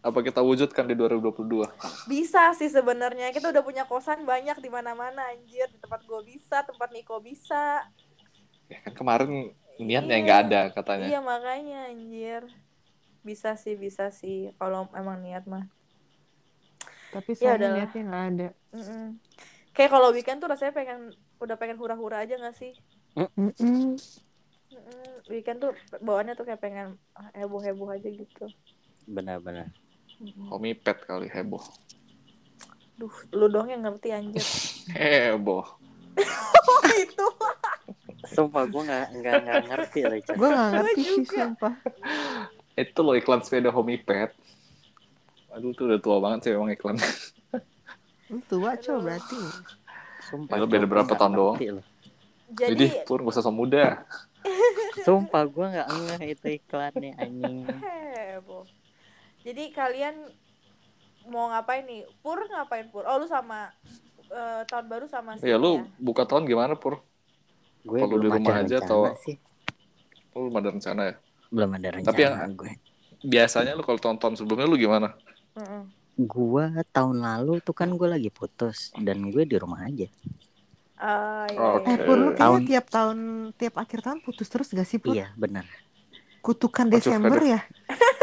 Apa kita wujudkan di 2022? bisa sih sebenarnya kita udah punya kosan banyak di mana-mana anjir di tempat gue bisa tempat Niko bisa Ya kan kemarin niatnya Iya. nggak ada katanya. iya makanya anjir bisa sih bisa sih kalau emang niat mah Tapi Ya saya udahlah. niatnya nggak ada. Mm-mm. kayak kalau weekend tuh rasanya pengen udah pengen hura-hura aja gak sih Mm-mm. Mm-mm. weekend tuh bawaannya tuh kayak pengen heboh-heboh aja gitu Benar-benar. Homie pet kali heboh. Duh, lu dong yang ngerti anjir. Heboh. Oh, itu. Sumpah gue nggak nggak nggak ngerti Cok. Gue nggak ngerti sih juga. sumpah. Itu loh iklan sepeda homie pet. Aduh tuh udah tua banget sih emang iklan. Lu tua cow berarti. Sumpah. Ya, lu beda berapa tahun doang? loh. Jadi, Jadi pur gak usah so muda. Sumpah gue nggak ngeh itu iklannya anjing. heboh. Jadi kalian mau ngapain nih? Pur ngapain Pur? Oh, lu sama eh, tahun baru sama si Ya lu ya? buka tahun gimana pur? Gue Kalau di rumah aja atau- sih. Lu belum ada rencana ya? Belum ada rencana Tapi yang- gue. Biasanya lu kalau tahun-tahun sebelumnya lu gimana? Gua tahun lalu tuh kan gue lagi putus dan gue di rumah aja. Ah, iya, Oh, iya. Eh Pur, lu Oke. kayaknya Tahun- tiap tahun, tiap akhir tahun putus terus gak sih Pur? Iya benar. Kutukan Desember suka ya?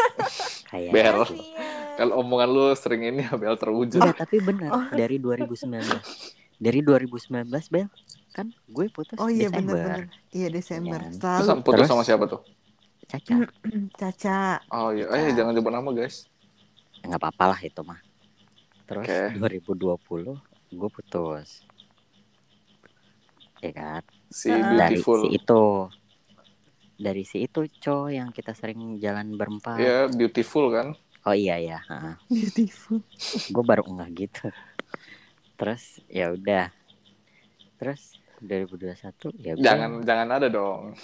Kayak Bel. Kasian. Kalau omongan lu sering ini ya Bel terwujud. Enggak, tapi benar Oh. dari 2019. Dari 2019 Bel, kan gue putus Oh iya Desember. bener-bener. Iya Desember. Iya. Terus putus Terus? sama siapa tuh? Caca. Caca. Oh iya, eh jangan nyebut nama guys. nggak apa-apa lah itu mah. Terus Oke. 2020 gue putus. Ya kan? Si. Dari beautiful. si itu. Dari si itu co yang kita sering jalan berempat. Iya, beautiful kan? Oh iya ya, Beautiful. gue baru enggak gitu. Terus ya udah. Terus 2021 ya gue Jangan jangan ada dong.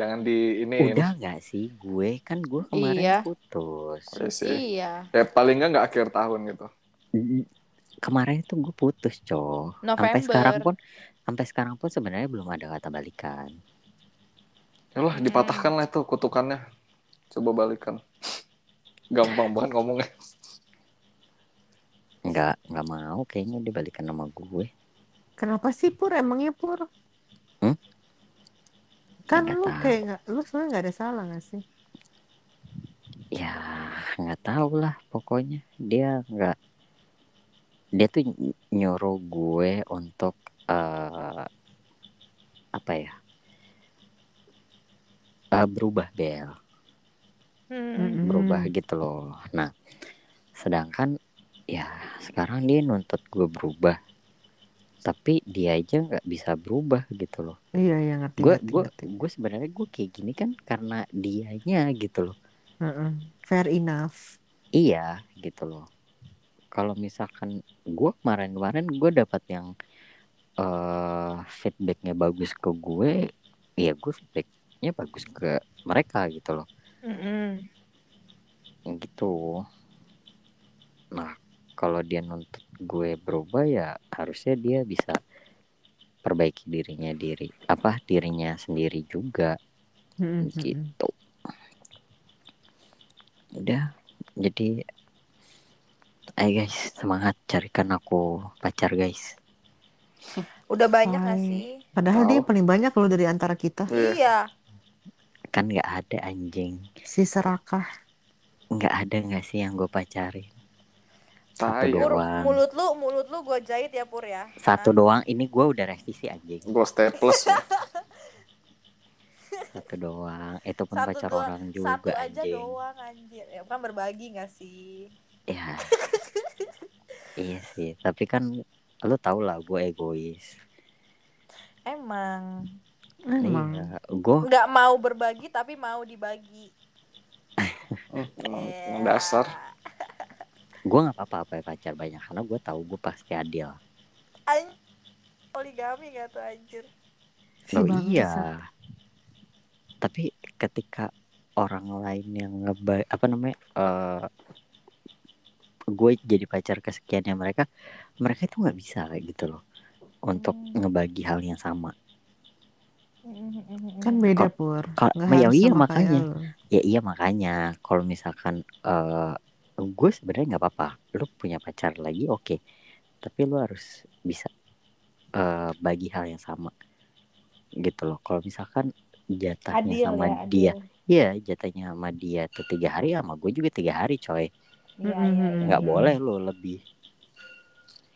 Jangan di ini. udah nggak sih gue kan gue kemarin Iya. putus. Iya sih. Iya. Ya paling nggak nggak akhir tahun gitu. Kemarin itu gue putus co. Sampai sekarang pun sampai sekarang pun sebenarnya belum ada kata balikan. Yalah, Hmm. dipatahkan lah itu kutukannya. Coba balikan. Gampang banget ngomongnya. nggak nggak mau kayaknya dia balikan sama gue Kenapa sih Pur? Emangnya Pur? Kan lu tahu. kayak nggak, lu sebenarnya nggak ada salah gak sih? ya nggak tahu lah pokoknya dia nggak dia tuh ny- nyuruh gue untuk eh apa ya Eh, berubah bel Hmm. Berubah gitu loh nah sedangkan ya sekarang dia nuntut gue berubah tapi dia aja nggak bisa berubah gitu loh Iya iya ngerti. gue gue gue sebenarnya gue kayak gini kan karena dianya gitu loh Heeh. Fair enough. iya gitu loh kalau misalkan gue kemarin-kemarin gue dapat yang eh feedbacknya bagus ke gue ya gue feedbacknya bagus ke mereka gitu loh Mm-mm. gitu nah kalau dia nuntut gue berubah ya harusnya dia bisa perbaiki dirinya diri apa dirinya sendiri juga Mm-mm, mm-mm. gitu udah jadi ayo guys semangat carikan aku pacar guys Udah banyak gak sih? Padahal dia Tahu. paling banyak loh dari antara kita. Iya. Iya. kan nggak ada anjing Si serakah. nggak ada nggak sih yang gue pacarin satu Tai ya. Pur, doang mulut lu, mulut lu gue jahit ya Pur ya. satu doang ini gue udah revisi anjing Gue staples. satu doang itu pun Satu pacar doang. orang juga Satu aja anjing doang anjir. Ya kan berbagi gak sih? ya iya sih tapi kan lu tau lah gue egois Emang. Emang. iya gue Nggak mau berbagi tapi mau dibagi. Iya. Dasar. Gue nggak apa-apa apa ya pacar banyak karena gue tahu gue pasti adil An- poligami gak tuh anjir? Oh iya tapi ketika orang lain yang ngeba apa namanya eh gue jadi pacar kesekiannya mereka mereka itu nggak bisa kayak gitu loh untuk Hmm. ngebagi hal yang sama Kan beda Pur. Ya iya, makanya. ya iya makanya kalau misalkan eh gue sebenarnya nggak apa-apa lu punya pacar lagi oke tapi lu harus bisa eh bagi hal yang sama gitu loh kalau misalkan jatahnya Adil sama ya, dia. Iya jatahnya sama dia tuh tiga hari sama gue juga tiga hari coy Iya, iya, iya. nggak Hmm. boleh lo lebih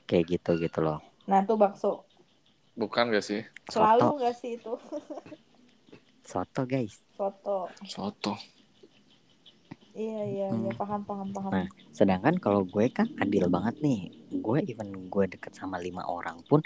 kayak gitu gitu loh Nah tuh bakso. Bukan gak sih? Selalu soto gak sih itu? soto guys Soto. Soto. Iya, iya, iya. Hmm. Paham, paham, paham. Nah. sedangkan kalau gue kan adil banget nih gue even gue deket sama lima orang pun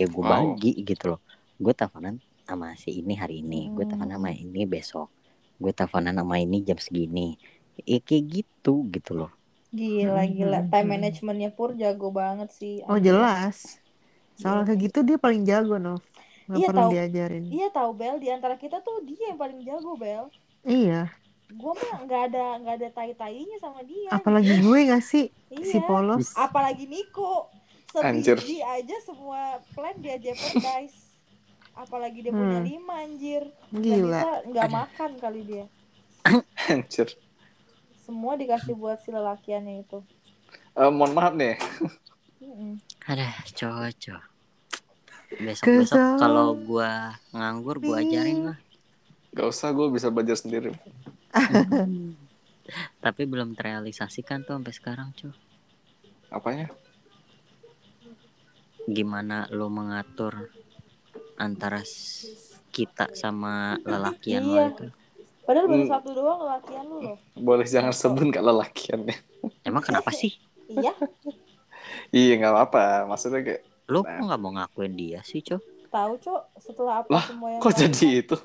ya gue Wow. bagi gitu loh gue teleponan sama si ini hari ini gue teleponan sama Hmm. ini besok gue teleponan sama ini jam segini ya kayak gitu gitu loh Gila, Hmm, gila. hmm, Time hmm. managementnya Pur jago banget sih. Oh jelas. Soal Iya. kayak gitu dia paling jago Nov. Nggak Iya, perlu tahu. diajarin. Iya tahu Bel, di antara kita tuh dia yang paling jago Bel. Iya. Gua mah nggak ada nggak ada tai-tainya sama dia. Apalagi gue gak sih si iya. polos. Apalagi Niko. Anjir. Sebiji aja semua plan dia jeopardize. Apalagi dia punya Hmm. lima anjir. Gila. bisa nggak makan kali dia. Anjir. Semua dikasih buat si lelakiannya itu. Eh, mohon maaf nih. Ada cocok besok besok kalau gua nganggur gua ajarin lah Gak usah, gue bisa belajar sendiri. Tapi belum terrealisasikan tuh sampai sekarang cuy Apanya? gimana lo mengatur antara kita sama lelakian lo Iya. itu Padahal baru Hmm. satu doang latihan lu loh. Boleh jangan sebut gak lelakiannya. emang kenapa sih Iya, Iya, gak apa-apa. Maksudnya kayak, lo Nah. kok nggak mau ngakuin dia sih cuy tahu cok setelah apa Lah, semua yang kok jadi itu?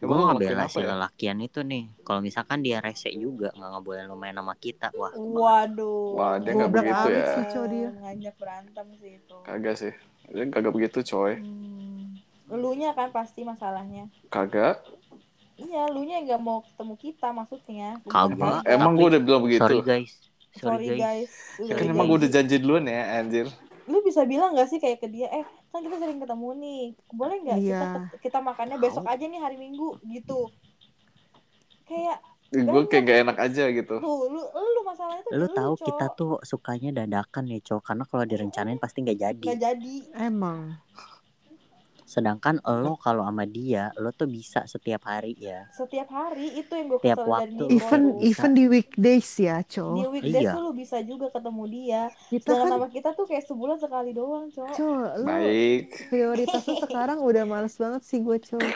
Gue bela apa si ya? lelakian itu nih kalau misalkan dia rese juga nggak ngebolehin lo main sama kita wah Waduh. Wah, dia nggak Goblok begitu ya. sih, cowok dia. Ngajak berantem sih itu. Kagak sih. Dia kagak begitu, coy. Hmm. Elunya kan pasti masalahnya. Kagak. Iya, elunya yang nggak mau ketemu kita maksudnya. Kagak. Emang, gue udah bilang begitu. sorry guys sorry, Sorry guys, guys. Ya kan emang gue udah janji duluan ya, anjir. Lu bisa bilang gak sih kayak ke dia, eh kan kita sering ketemu nih, boleh nggak kita Iya. kita makannya besok aja nih hari Minggu gitu. Kayak Gue kayak gak enak aja gitu. tuh, lu lu masalahnya tuh lu tahu kita tuh sukanya dadakan ya cowok karena kalau direncanain pasti nggak jadi Nggak jadi. Emang. Sedangkan lo kalau sama dia lo tuh bisa setiap hari ya Setiap hari itu yang gue Tiap kesel dari waktu. Niko Even. Bisa. even di weekdays ya, di cowok. weekdays Iya. tuh lu bisa juga ketemu dia. Kita Sedangkan kan, sama kita tuh kayak sebulan sekali doang, Cok. cowok, lu Baik. prioritas lu sekarang udah males banget sih gue, cowok.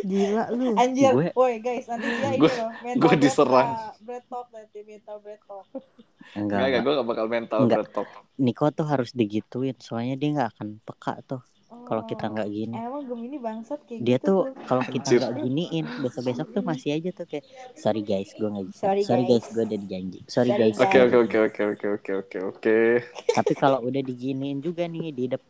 Gila lu. Anjir, Gue- woi guys, nanti dia ini Gue- loh, mental gue diserang. ah, bread talk nanti mental bread talk. enggak, Enggak. Gue gak bakal mental Enggak. bread talk. Niko tuh harus digituin soalnya dia nggak akan peka tuh kalau kita Oh, nggak gini Emang Gemini bangsat kayak dia gitu tuh kalau kita nggak giniin besok besok tuh masih aja tuh kayak sorry guys gue nggak bisa Sorry, sorry, guys, guys. gue udah dijanji sorry, Sorry, guys Oke, oke, oke, oke, oke, oke, oke, oke. tapi kalau udah diginiin juga nih di dep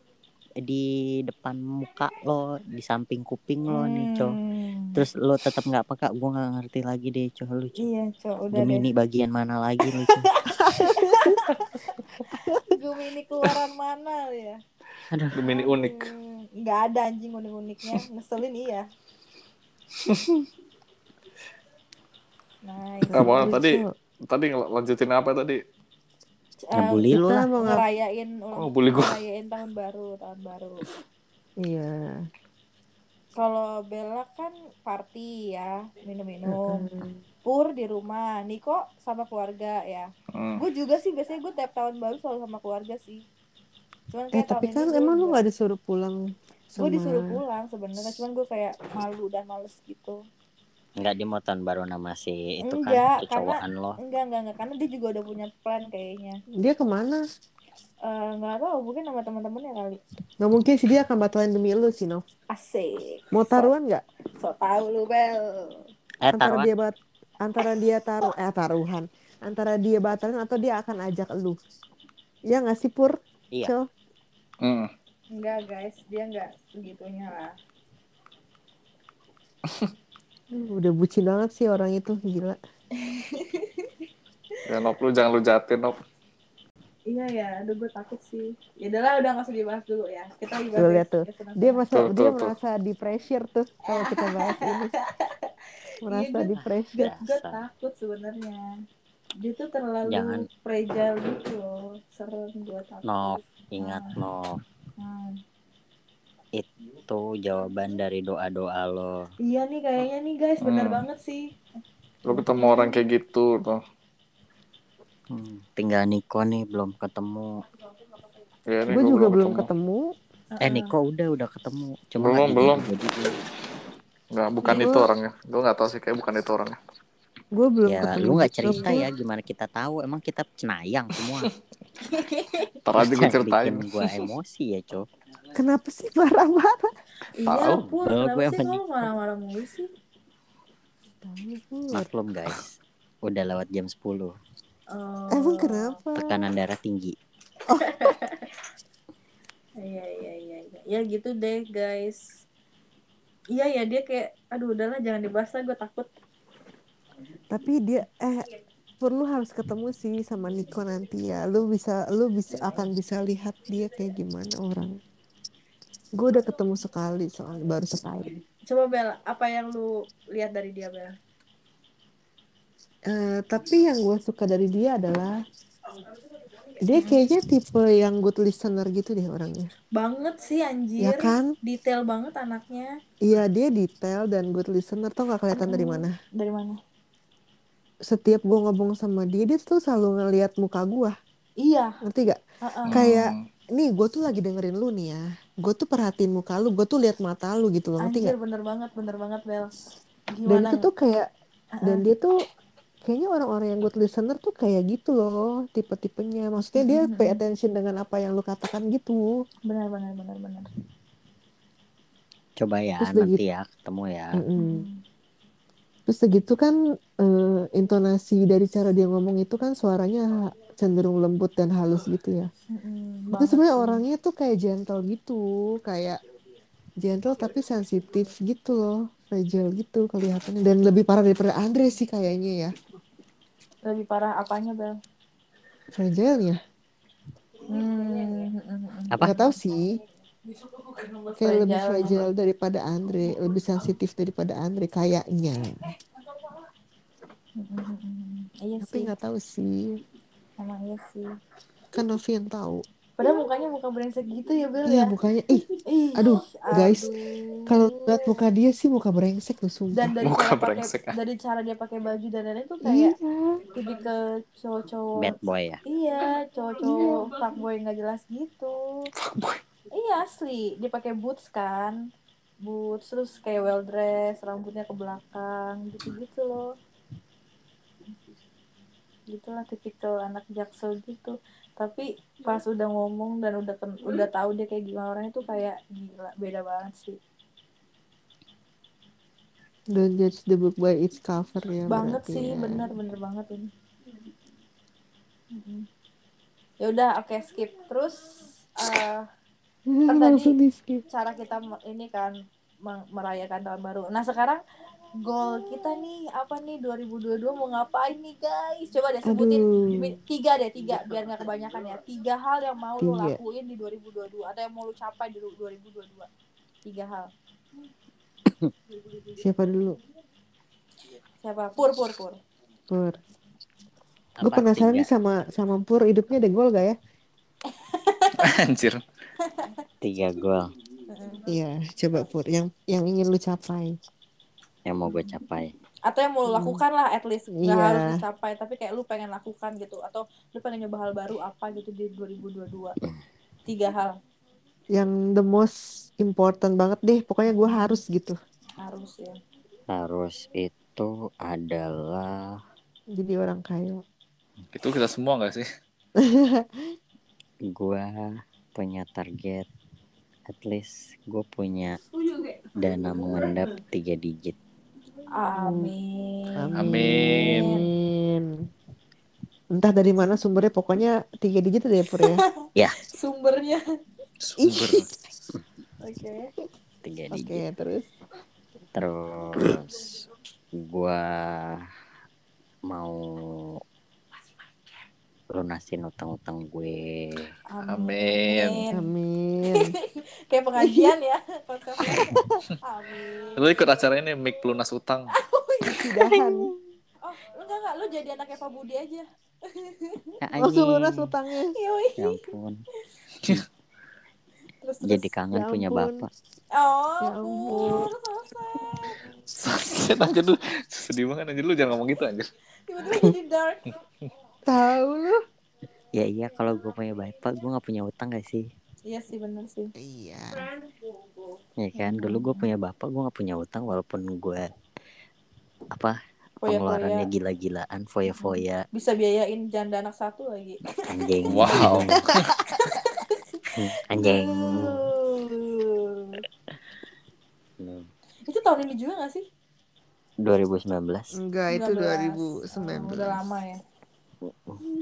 di depan muka lo di samping kuping lo nih cowok Hmm. terus lo tetap nggak peka gue nggak ngerti lagi deh cowok lu. Iya, Cok, udah deh. Gemini bagian mana lagi nih cowok Gemini keluaran mana lu ya? aduh Gemini unik. Hmm, nggak ada anjing unik-uniknya, ngeselin iya. Nice. Ah, mau Lu, tadi tadi lanjutin apa tadi? Eh, ngebully lo Kita lah mau ngerayain ulang Oh, bully gua. ngerayain tahun baru, tahun baru. Iya. Kalau Bella kan party ya, minum-minum. Pur di rumah, Niko sama keluarga ya. Hmm. Gue juga sih biasanya gue tiap tahun baru selalu sama keluarga sih. Cuman Eh kayak tapi tahun kan emang lu gue gak disuruh pulang gue sama disuruh pulang sebenarnya, cuman gue kayak malu dan males gitu. nggak di mau tahun baru nama si itu Enggak, kan kecowokan lo Enggak, enggak, enggak, karena dia juga udah punya plan kayaknya. Dia ke mana? Eh nggak tahu, mungkin sama teman-temannya kali. Gak mungkin sih dia akan batalin demi lu sih Nov. Asik. Mau taruhan nggak? So, so tahu lu Bel. eh Antara taruhan dia bat antara dia taruh eh taruhan. Antara dia batalin atau dia akan ajak lu. Ya nggak sih Pur? Iya. Cel? Hmm. Enggak guys, dia enggak segitunya lah. Udah bucin banget sih orang itu gila. Ya, Nop, lu jangan lu jatin, Nop. Iya ya, aduh gue takut sih. Ya udahlah, udah nggak usah dibahas dulu ya. Kita Tuh, dibahas lihat tuh. Dia masa Tuh, dia tuh, tuh. merasa di pressure tuh kalau kita bahas ini. Merasa Iya, di pressure. gue takut sebenarnya. Dia tuh terlalu Jangan. fragile gitu loh. Serem gue takut. Nov ingat Nov Hmm. itu jawaban dari doa doa lo Iya nih kayaknya nih guys, benar Hmm. banget sih. Lu ketemu orang kayak gitu, tuh. Hmm, tinggal Niko nih belum ketemu Ya, Gue juga belum ketemu. eh Heeh. Niko udah udah ketemu cuma Belum, belum. jadi Nggak, bukan Gua- itu orangnya. Gue nggak tahu sih, kayak bukan itu orangnya. Gue belum ya ketemu. lu nggak cerita ya gimana kita tahu emang kita cenayang semua Ntar aja gue ceritain. bikin gua emosi ya cok Kenapa sih marah-marah? Iya, Bel, kenapa gue sih Niko. marah-marah mulu sih? Maklum guys udah lewat jam 10 Oh. Emang kenapa? tekanan darah tinggi Iya iya iya iya. Ya gitu deh guys. Iya ya dia kayak aduh udahlah jangan dibahas lah gue takut. Tapi dia eh perlu harus ketemu sih sama Niko nanti ya. Lu bisa lu bisa akan bisa lihat dia kayak gimana orang. Gue udah ketemu sekali soalnya baru sekali. Coba Bel, apa yang lu lihat dari dia Bel? Eh, tapi yang gue suka dari dia adalah Dia kayaknya tipe yang good listener gitu deh orangnya. banget sih anjir Ya kan? detail banget anaknya Iya dia detail dan good listener tau gak kelihatan dari mana? dari mana Setiap gue ngomong sama dia, dia tuh selalu ngeliat muka gue. iya Ngerti gak? heeh. Kayak Hmm. nih gue tuh lagi dengerin lu nih ya. Gue tuh perhatiin muka lu, gue tuh liat mata lu gitu loh. Ngerti anjir gak? bener banget bener banget Bel Dan gimana itu tuh kayak Heeh. dan dia tuh kayaknya orang-orang yang good listener tuh kayak gitu loh tipe-tipenya. Maksudnya dia pay attention dengan apa yang lu katakan gitu. benar benar benar benar Coba ya Terus nanti gitu. ya ketemu ya. Mm-mm. Terus segitu kan eh, intonasi dari cara dia ngomong itu kan suaranya cenderung lembut dan halus gitu ya. Mm-mm, Itu sebenarnya orangnya tuh kayak gentle gitu, kayak gentle tapi sensitif gitu loh, fragile gitu kelihatannya dan lebih parah daripada Andre sih kayaknya ya. Lebih parah apanya Bel Fragile ya? hmm, mm, mm, mm. Apa? Gak tahu sih. Kayak lebih Fragile. daripada Andre, lebih sensitif daripada Andre kayaknya. Mm, mm, mm, mm. iya Tapi sih nggak tahu sih. emang iya sih Kan Novi yang tahu. Padahal mukanya muka brengsek gitu ya Bel Iya ya? mukanya, ih Ih, Aduh, guys, kalau lihat muka dia sih muka brengsek loh sumpah. dan dari Muka cara pakai brengsek, ah. dari cara dia pakai baju dan lain-lain tuh kayak Iya. tipikal cowok-cowok. Bad boy ya. iya cowok-cowok fuckboy nggak jelas gitu. Fuckboy. iya asli. Dia pakai boots kan. Boots terus kayak well dress rambutnya ke belakang gitu-gitu loh. Gitulah tipikal anak jaksel gitu tapi pas udah ngomong dan udah ken- udah tahu dia kayak gimana orangnya tuh kayak gila beda banget sih Don't judge the book by its cover ya banget sih ya. bener bener banget ini Mm-mm. ya udah oke skip terus eh, Kan tadi- Langsung di skip. cara kita ini kan merayakan tahun baru nah sekarang goal kita nih apa nih 2022 mau ngapain nih guys coba deh sebutin Aduh. tiga deh tiga biar nggak kebanyakan ya tiga hal yang mau lu Tiga. lakuin di 2022 atau yang mau lu capai di 2022 tiga hal Siapa dulu? siapa pur pur pur Pur. Gue penasaran tiga, nih sama sama Pur hidupnya ada gol gak ya? Anjir. tiga gol. Iya, coba Pur. Yang yang ingin lu capai. Yang mau gue capai. atau yang mau lu lakukan lah at least nggak Iya. harus lu capai tapi kayak lu pengen lakukan gitu atau lu pengen nyoba hal baru apa gitu di 2022 tiga hal Yang the most important banget deh. Pokoknya gue harus gitu. harus ya Harus itu adalah Jadi orang kaya. Itu kita semua gak sih? gue punya target at least gue punya dana mengendap tiga digit. Amin Amin. Amin. Entah dari mana sumbernya. Pokoknya tiga digit deh Pur ya. sumbernya Sumber. oke Tiga Oke, digit. terus. Terus gue mau lunasin utang-utang gue. Amin. Amin. kayak pengajian ya podcastnya amin Lu ikut acara ini Mik pelunas utang. Sidahan. oh lu enggak enggak lu jadi anaknya Pak Budi aja Ya, Langsung lunas utangnya. Yoi. Ya ampun. terus terus Jadi kangen Ya punya ampun. bapak. oh Ya ampun. selesai Sunset aja lu. Sedih banget anjir lu jangan ngomong gitu anjir. tiba-tiba jadi dark Tahu lu. Ya iya kalau gue punya bapak gue nggak punya utang gak sih? iya sih bener sih Iya. Ya kan dulu gue punya bapak gue nggak punya utang walaupun gue apa pengeluarannya Foya-foya gila-gilaan foya-foya bisa biayain janda anak satu lagi anjing Wow. anjing. Hmm. itu tahun ini juga gak sih 2019 Enggak, itu 19. 2019. Oh, udah lama ya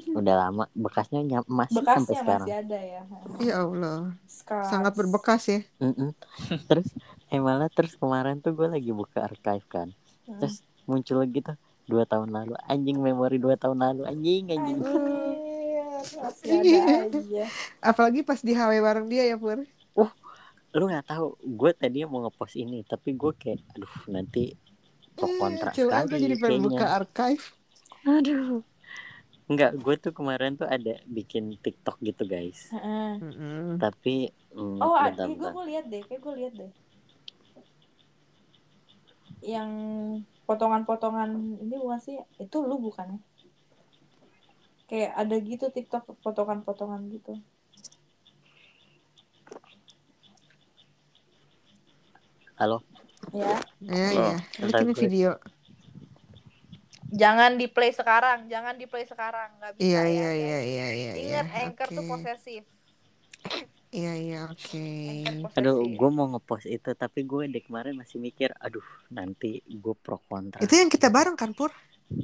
udah lama bekasnya nyam, masih sampai bekasnya sekarang masih ada ya Ya Allah. Scars. Sangat berbekas ya. Mm-mm. terus eh malah terus kemarin tuh gue lagi buka archive kan Hmm. terus muncul gitu dua tahun lalu anjing memori dua tahun lalu anjing anjing ada aja Apalagi pas di HW bareng dia ya, Pur. lu nggak tahu gue tadinya mau ngepost ini tapi gue kayak aduh nanti pro kontra Cil, aku sekali jadi pengen buka archive. aduh Enggak, gue tuh kemarin tuh ada bikin TikTok gitu guys. Heeh. Mm-mm. Tapi mm, Oh, ah, bentar, iya gue bentar. gue lihat deh, kayak gue lihat deh. Yang potongan-potongan ini bukan sih? Itu lu bukan ya? Kayak ada gitu TikTok potongan-potongan gitu. Halo. Ya. Ya, Loh. ya. Bikin gue- video. Jangan di play sekarang, jangan di play sekarang, nggak bisa Iya, ya. iya, guys. iya, iya, iya. Ingat iya. anchor tuh Oke. posesif. Iya, iya, oke. Anchor Aduh, gue mau ngepost itu tapi gue dari kemarin masih mikir, aduh nanti gue pro kontra. Itu yang kita bareng kan, Pur?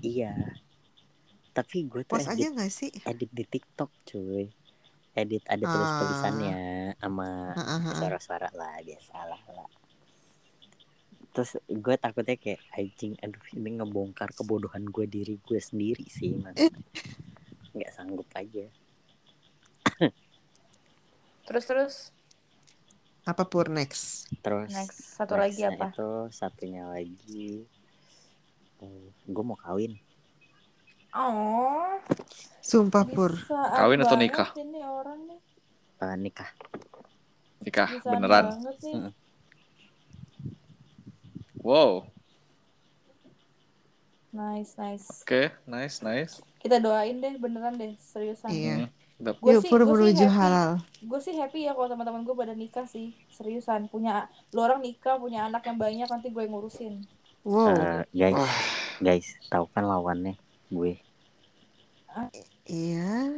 Iya. Tapi gue tuh Post aja edit, nggak sih? edit di TikTok cuy. Edit ada tulis tulisannya sama Heeh, heeh. suara-suara lah biasalah lah. Terus gue takutnya kayak anjing, aduh ini ngebongkar kebodohan gue diri gue sendiri sih, man. Eh. Nggak sanggup aja. Terus terus Apa Pur next? Terus next satu lagi apa? Itu satunya lagi, gue mau kawin. Oh, Sumpah Pur. Kawin atau nikah? Ini orang nih. Eh, nikah. Nikah Bisa beneran. Wow. Nice, nice. Oke, nice, nice. Kita doain deh, beneran deh, seriusan. Iya. Hmm. Dap- Gue sih, Pur gue sih halal. Gue sih happy ya kalau teman-teman gue pada nikah sih, seriusan. Punya lu orang nikah, punya anak yang banyak nanti gue yang ngurusin. Wow. Eh, guys, Wah. guys, tahu kan lawannya gue. Iya.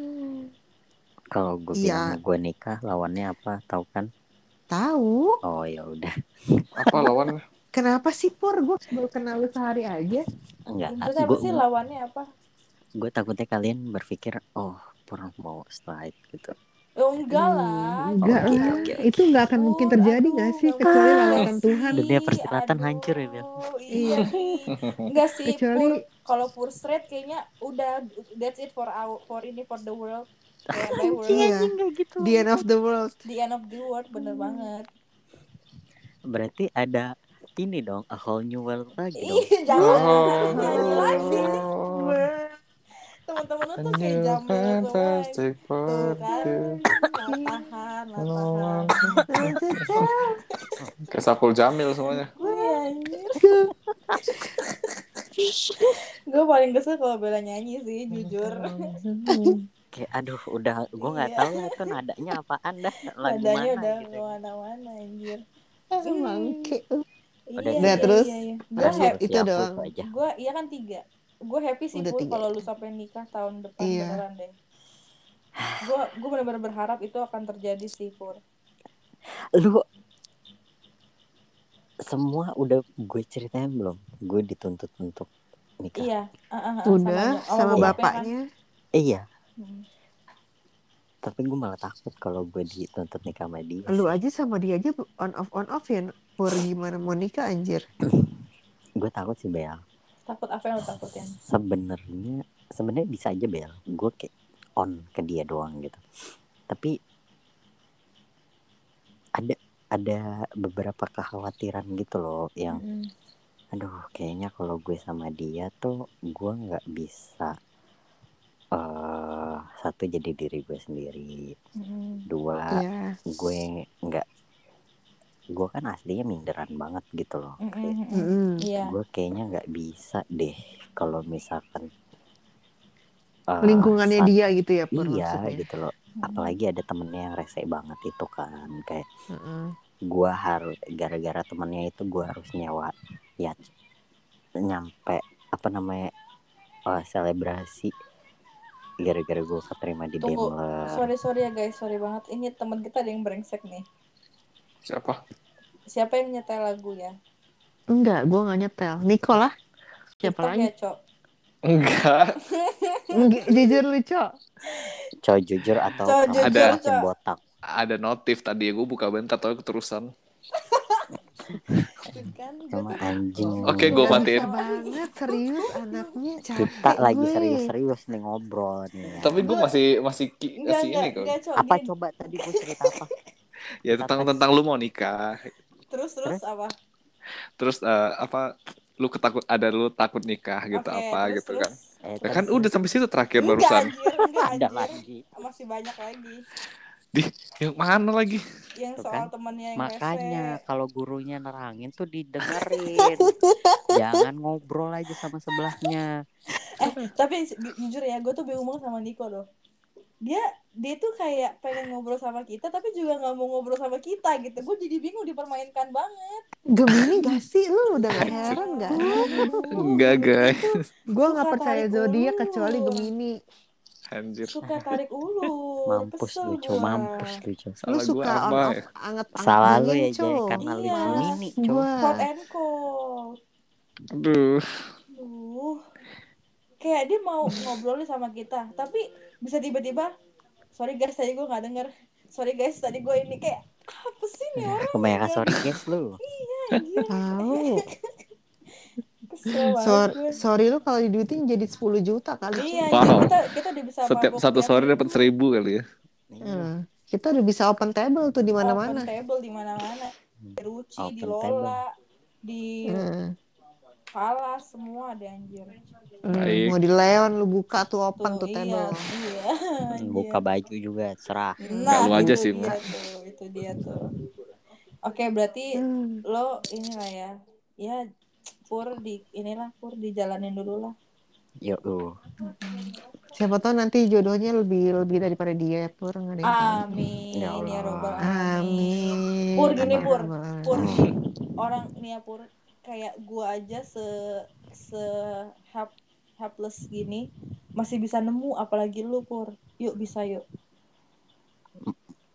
Kalau gue Iya. bilang gue nikah, lawannya apa? Tahu kan? Tahu. Oh ya udah. Apa lawan? Kenapa sih Pur? Gue baru kenal lu sehari aja. Enggak. Terus apa Gue sih lawannya apa? gue takutnya kalian berpikir, oh pernah mau slide gitu. Oh, enggak lah. Hmm, Enggak Oke, lah. oke, oke. Itu nggak akan Oh, mungkin terjadi aduh, nggak sih? nggak Kecuali lawatan. Tuhan. Dunia persilatan Aduh, hancur ya, Bel. Iya nih. Enggak sih, Kecuali- Pur. Kalau Pur straight kayaknya udah that's it for our for ini for the world. By world. Iya. Enggak gitu. The end of the world. The end of the world bener banget. Berarti ada ini dong, a whole new world lagi dong. Jangan Oh. nyanyi lagi. Teman-teman lu tuh kayak jambul semua. fantastic Tuh kan. party. Kayak Sapul Jamil semuanya. Gue paling kesel kalau Bella nyanyi sih, jujur. Kayak aduh, udah gue nggak Iya. tahu lah itu nadanya apaan dah, lagu Nadanya mana udah gitu. ke mana-mana, anjir. Bangke. Udah, Iya, Nah, iya, terus? iya, iya. Gue Terus happy, itu Siap, doang. gue iya kan tiga. Gue happy sih tiga. kalau lu sampai nikah tahun depan Iya. beneran deh. Gue gue benar-benar berharap itu akan terjadi sih Pur. Lu semua udah gue ceritain belum? Gue dituntut untuk nikah. Iya. ah, ah, ah, Udah sama, sama bokapnya kan. bapaknya. Iya, Hmm. Tapi gue malah takut kalau gue dituntut nikah sama dia. Lu aja sama dia aja on off on off ya. Pur gimana mau nikah anjir. Gue takut sih Bel. Takut apa yang lu takutin? Sebenarnya sebenarnya bisa aja Bel. Gue kayak on ke dia doang gitu. Tapi ada ada beberapa kekhawatiran gitu loh yang Mm-mm. aduh kayaknya kalau gue sama dia tuh gue nggak bisa eh satu jadi diri gue sendiri Mm-mm. dua Iya. gue nggak gue kan aslinya minderan banget gitu loh Kayak, mm-mm. Mm-mm. Iya. gue kayaknya nggak bisa deh kalau misalkan eh, Lingkungannya sa- dia gitu ya Pur iya maksudnya. gitu loh apalagi ada temennya yang rese banget itu kan kayak Mm-mm. gue harus gara-gara temennya itu gue harus nyewa ya nyampe apa namanya eh, selebrasi gara-gara gue keterima di Tunggu. Daimler Sorry sorry ya guys, sorry banget. Ini teman kita ada yang brengsek nih. Siapa? Siapa yang nyetel lagu ya? Enggak, gue gak nyetel. Niko lah. Siapa TikTok lagi? ya, Cok? Enggak. Jujur lu, Cok. Coy jujur atau kamu jujur, Cok. botak Ada notif tadi gue buka bentar tapi keterusan. Kan, sama anjing Oke, gua Nggak matiin. banget, serius anaknya. Capek kita lagi gue. serius-serius nih ngobrol nih Tapi gue masih masih ki, Enggak, masih enggak, ini kok. apa Gini, coba tadi gue cerita apa Ya tentang tentang lu mau nikah. Terus, terus apa? Terus eh, apa lu ketakut ada lu takut nikah gitu Oke, apa terus, gitu terus. kan. Eh, Ya kan udah sampai situ terakhir Enggak barusan. anjir, enggak ada lagi. Masih banyak lagi. Di yang mana lagi? Yang Tuh soal kan. temennya yang Makanya kalau gurunya nerangin tuh didengerin. Jangan ngobrol aja sama sebelahnya. Eh, tapi ju- jujur ya, gue tuh bingung banget sama Niko loh. Dia dia tuh kayak pengen ngobrol sama kita tapi juga nggak mau ngobrol sama kita gitu. Gue jadi bingung dipermainkan banget. Gemini gak sih? Lu udah gak heran gak? Enggak, guys. Gue Suka gak percaya zodiak kecuali Gemini. Anjir. Suka tarik ulur. Mampus Kesel lucu, gua. mampus lucu. Lu Salah gua suka ya? off anget Salah lu ya, Jay Jay, karena lu Iya. Gemini, Gua. Cok. Hot and cold. Aduh. Duh. Kayak dia mau ngobrol sama kita, tapi bisa tiba-tiba sorry guys tadi gue nggak denger. Sorry guys tadi gue ini kayak apa sih nih orang? Kebanyakan sorry guys lu. Anjir, Tahu. banget Sorry, lu kalau diduitin jadi 10 juta kali. Iya, Wow. kita kita udah bisa Setiap mabok satu tiap sore dapat seribu kali ya. Hmm. Kita udah bisa open table tuh di open mana-mana. table di mana-mana. Di Ruci, di Open Lola, di Hmm. Palas semua ada anjir. Hmm, Baik. Mau di Leon lu buka tuh open tuh iya, table. iya. Hmm. Buka baju juga serah. Nggak lu Nah, aja itu sih, dia tuh, itu dia tuh. Oke, berarti Hmm. lo inilah ya. Ya, pur di inilah pur dijalanin dulu lah. Yuk lu. Siapa tahu nanti jodohnya lebih lebih daripada dia pur nggak ada yang tahu. Amin. Ya Ya, Allah. robbal alamin. Amin. Pur gini pur, pur orang nih ya pur kayak gua aja se se help, helpless gini masih bisa nemu apalagi lu pur. Yuk bisa yuk.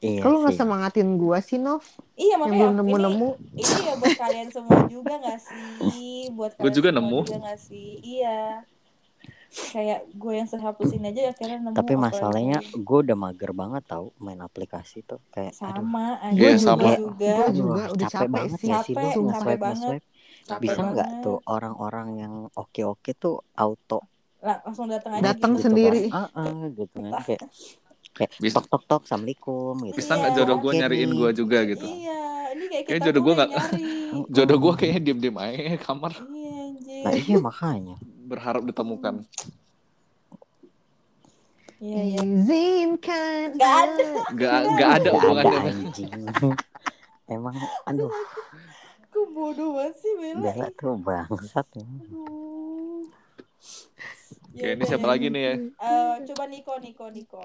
Iya Kalau nggak semangatin gua sih Nov Iya yang makanya belum ini nemu-nemu. ini ya buat kalian semua juga gak sih? Buat Gua kalian juga semua nemu. juga gak sih? Iya. Kayak gue yang sehapus ini aja akhirnya nemu. Tapi masalahnya gue udah mager banget tau main aplikasi tuh kayak aduh sama Gua anjir Iya, gue sama. juga. Gua aduh, juga udah capek capek banget sih. ya sih Capek, capek nge-swipe banget. nge-swipe. Capek Bisa nggak tuh orang-orang yang oke-oke tuh auto Lah, langsung datang aja Datang gitu. sendiri. kan? Ah, ah, gitu kan kayak kayak Bisa- tok tok tok assalamualaikum gitu. Bisa nggak Iya. jodoh gue nyariin gue juga gitu. Iya, ini kayak kita jodoh yang nggak-. Jodoh gue kayaknya diem-diem aja di kamar Iya anjir. Nah iya makanya. berharap ditemukan. Iya, iya. Izinkan. Nggak ada. Gak gak ada Gak hubungannya. Emang aduh Kok bodoh banget sih Bella? Bella tuh bangsat. Aduh. Oke, ini siapa ya. lagi nih ya? Eh, coba Niko, Niko, Niko.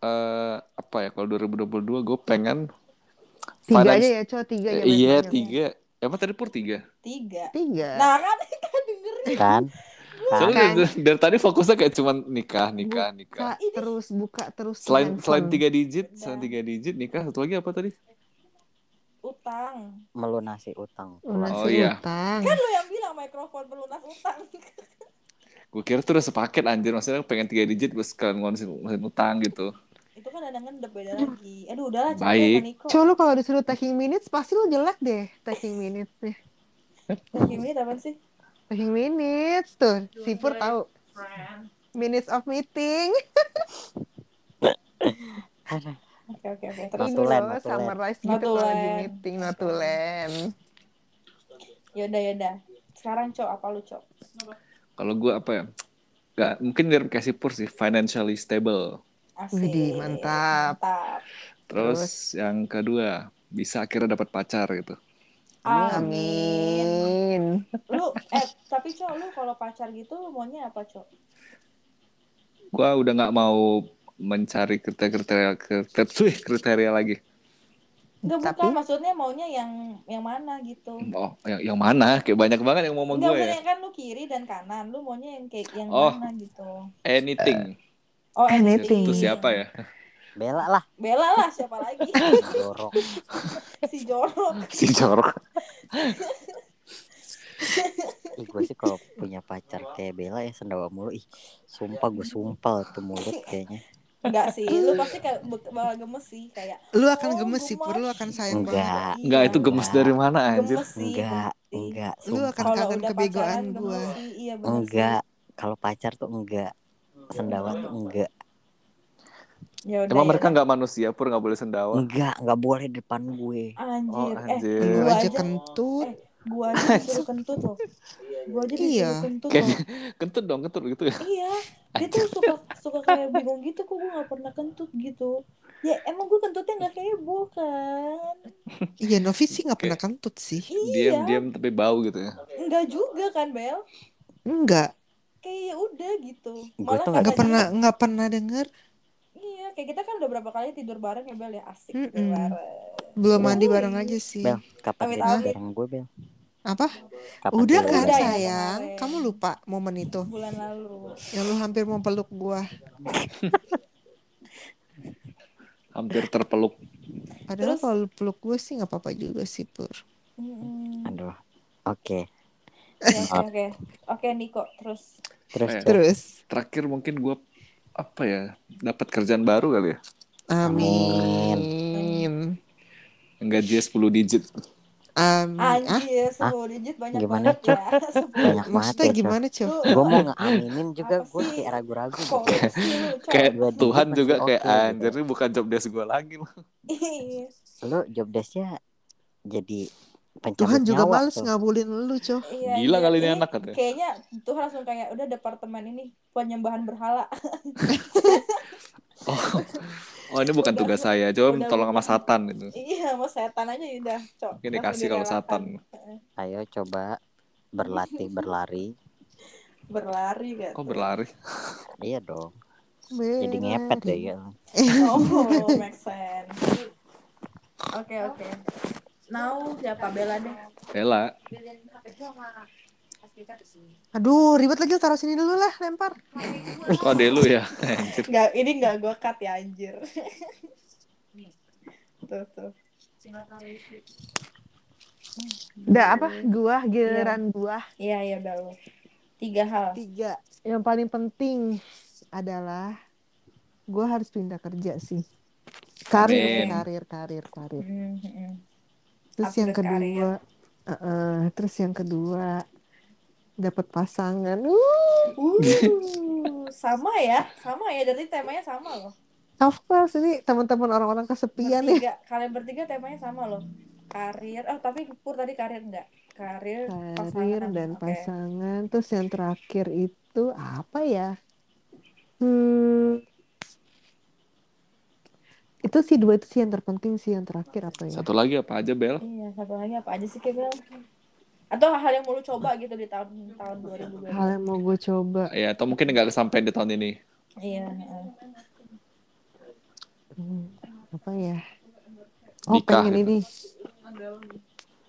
Eh apa ya kalau 2022 gue pengen Tiga finance- aja ya, coba tiga ya. iya banyak-banyak. tiga. Emang tadi pur tiga. Tiga. Tiga. Nah kan kan dengerin. Kan? Soalnya Kan. dari, dari tadi fokusnya kayak cuman nikah, nikah, nikah. Buka terus buka terus Selain handphone. selain tiga digit, Udah. selain tiga digit nikah satu lagi apa tadi? Utang. Melunasi utang. Lunasi Oh, iya. utang. Kan lu yang bilang mikrofon pelunas utang. Gue kira tuh udah sepaket anjir, maksudnya pengen tiga digit terus kalian ngurusin ngurusin utang gitu. Itu kan ada ngendep beda lagi. Aduh udahlah capek Niko. Coba lu kalau disuruh taking minutes pasti lu jelek deh taking minutes nih. Lagi ini apa sih? Taking minutes tuh, si Pur tahu. Minutes of meeting. Oke oke oke. Terus land. summarize Not gitu loh di meeting notulen. yaudah yaudah. Sekarang Cok, apa lu Cok? Kalau gue apa ya? Gak, mungkin mirip kasih pur sih, financially stable. Asik. Widih, mantap. Mantap. Terus, yang kedua, bisa akhirnya dapat pacar gitu. Amin. Amin. Lu eh tapi Cok, lu kalau pacar gitu lu maunya apa Cok? Gue udah nggak mau mencari kriteria kriteria kriteria lagi. Enggak Tapi- bukan maksudnya maunya yang yang mana gitu. Oh, yang, yang mana? Kayak banyak banget yang mau sama Enggak gue ya. maksudnya kan lu kiri dan kanan, lu maunya yang kayak yang Oh. mana gitu. Anything. Oh, Anything. Itu siapa ya? Bella lah. Bella lah siapa lagi? Jorok. si Jorok. si jorok. Ih gue sih kalau punya pacar kayak Bella ya sendawa mulu. Ih sumpah gue sumpah tuh mulut kayaknya. Enggak sih, lu pasti kayak bakal gemes sih kayak Lu akan Oh, gemes sih, Pur. Lu gemes. akan sayang banget. Enggak. Enggak, itu gemes Enggak. dari mana anjir? gemes sih. Enggak, enggak, Lu akan kangen kebegoan sih. Iya Enggak. Kalau pacar tuh enggak. Sendawa tuh enggak. sih. Ya udah, Emang ya mereka nggak manusia pur nggak boleh sendawa. Enggak, enggak boleh depan gue. anjir. Oh, Eh, anjir. Lu gua aja kentut. eh, gua aja disuruh kentut loh gua aja disuruh Iya. kentut Kayak loh kentut dong, kentut gitu ya. iya dia tuh suka suka kayak bingung gitu kok gue gak pernah kentut gitu ya emang gue kentutnya nggak heboh kan Iya Novi sih nggak pernah kentut sih. iya Diam-diam tapi bau gitu ya. enggak juga kan Bel Enggak, kayak ya udah gitu malah tuh nggak katanya- pernah nggak pernah denger. iya kayak kita kan udah berapa kali tidur bareng ya Bel ya asik tidur Mm-mm. bareng Belum mandi bareng aja sih. Bel kapan Amit, bareng gue Bel Apa? kapan Udah kan Udah ya, sayang. kemarin. Kamu lupa momen itu bulan lalu yang lu hampir mau peluk gua. Hampir terpeluk. Padahal Terus? kalau lu peluk gue sih nggak apa-apa juga sih pur. Mm-mm. aduh oke Ya, oke oke oke Niko terus terus Eh. Cok. Terus, Terakhir mungkin gue apa ya dapat kerjaan baru kali ya. amin. Gajinya 10 digit. Amin. Ah, anjir sepuluh digit banyak Gimana, banget ya banyak banget maksudnya ya gimana cuy? Lu- gue mau ngeaminin juga gue sih? kayak ragu-ragu gitu. Kayak Tuhan masih juga kayak oke gitu. anjir ini bukan job desk gue lagi loh. Iya. lu job desknya jadi pencabut Tuhan juga nyawa males tuh. ngabulin lu cuy. Iya, Gila iya. kali ini anak katanya. Kayaknya tuh langsung kayak udah departemen ini penyembahan berhala. Oh, oh ini bukan Udah- tugas saya. Coba udah- tolong sama Satan gitu. iya, mau setan aja udah, Cok. Ini dikasih kalau. Satan. ayo coba berlatih berlari Berlari kan. Kok berlari? iya dong jadi ngepet deh ya Oh, make sense. Oke, oke. Now siapa Bella deh? Bella. Aduh, ribet lagi taruh sini dulu lah, lempar. Kok ada lu ya? Anjir. Nggak, ini nggak gue cut ya anjir. tuh, tuh. Udah apa? Gua giliran gua. Iya, iya udah lu. Tiga hal. Tiga. Yang paling penting adalah gua harus pindah kerja sih. Karir, Amin. karir, karir, karir. Hmm, hmm. Terus yang kedua, uh-uh, terus yang kedua dapat pasangan. Uh, Uh, sama ya, sama ya. Dari temanya sama loh. of course ini teman-teman orang-orang kesepian ya. bertiga, kalian bertiga temanya sama loh. Karir, oh tapi Pur tadi karir enggak? Karir, Karir pasangan. dan Oke. pasangan. Terus yang terakhir itu apa ya? Hmm, itu sih dua itu sih yang terpenting sih yang terakhir apa ya? Satu lagi apa aja Bel? Iya, satu lagi apa aja sih Kebel? Atau hal yang mau lu coba gitu di tahun tahun 2022? Hal yang mau gue coba. Ya, atau mungkin nggak kesampaian di tahun ini. Iya. heeh. Hmm, apa ya? Oh Nikah pengen gitu. ini.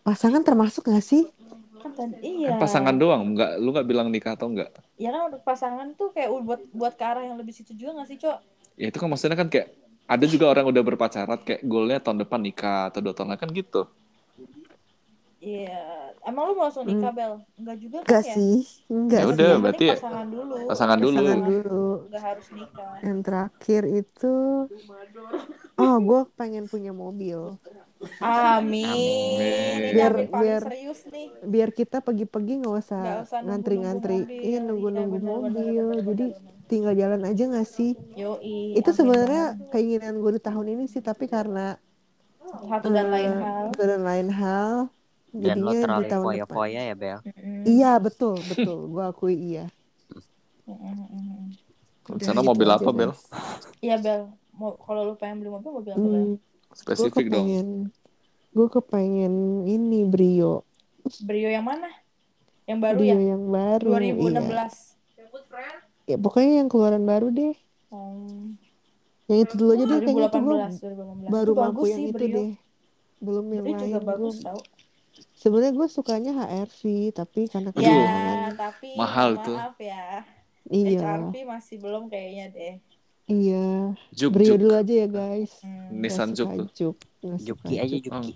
Pasangan termasuk gak sih? Kan tadi iya. Kan pasangan doang, nggak lu nggak bilang nikah atau enggak? Ya kan untuk pasangan tuh kayak buat buat ke arah yang lebih situ juga gak sih, Cok? Ya itu kan maksudnya kan kayak ada juga orang udah berpacaran kayak goalnya tahun depan nikah atau dua tahun lagi kan gitu. Iya. Emang lu mau langsung nikah, Bel? Enggak juga kan Enggak ya? sih, enggak Ya udah, berarti ya- pasangan dulu. Pasangan dulu. Pasangan dulu. Enggak harus nikah. Yang terakhir itu, oh gue pengen punya mobil. Amin. Amin. Biar- amin biar- serius nih. Biar kita pagi-pagi nggak usah ngantri-ngantri, nunggu-nunggu iya mobil. nunggu-nunggu Iya, mobil. Jadi. Tinggal jalan aja nggak sih? Yoi. itu sebenarnya keinginan gue di tahun ini sih, tapi karena satu dan lain eh, hal. satu dan lain hal, dan lo jadinya di terlalu tahun depan. foya-foya ya Bel Mm-mm. Iya betul betul, gue akui iya. Di Udah, sana mobil aja, apa Bel? guys. Iya Bel, mau kalau lu pengen beli mobil mobil apa Bel? Hmm, gue Spesifik dong. kepengen, gue kepengen ini Brio, Brio yang mana? Yang baru Brio ya? yang baru. 2016. Iya. Ya, pokoknya yang keluaran baru deh. Hmm. Yang itu dulu aja deh, kayaknya itu gue 2018, 2018. baru itu mampu bagus yang sih itu Brio. deh. Belum yang Brio lain. juga bagus Gue sebenarnya gue sukanya HRV, tapi karena Ya, tapi Mahal tuh. maaf ya. Iya, HRV masih belum kayaknya deh. iya. Juk Brio juk. dulu aja ya guys. Hmm. Nissan Juk. Juk. Juki aja Juk. Juki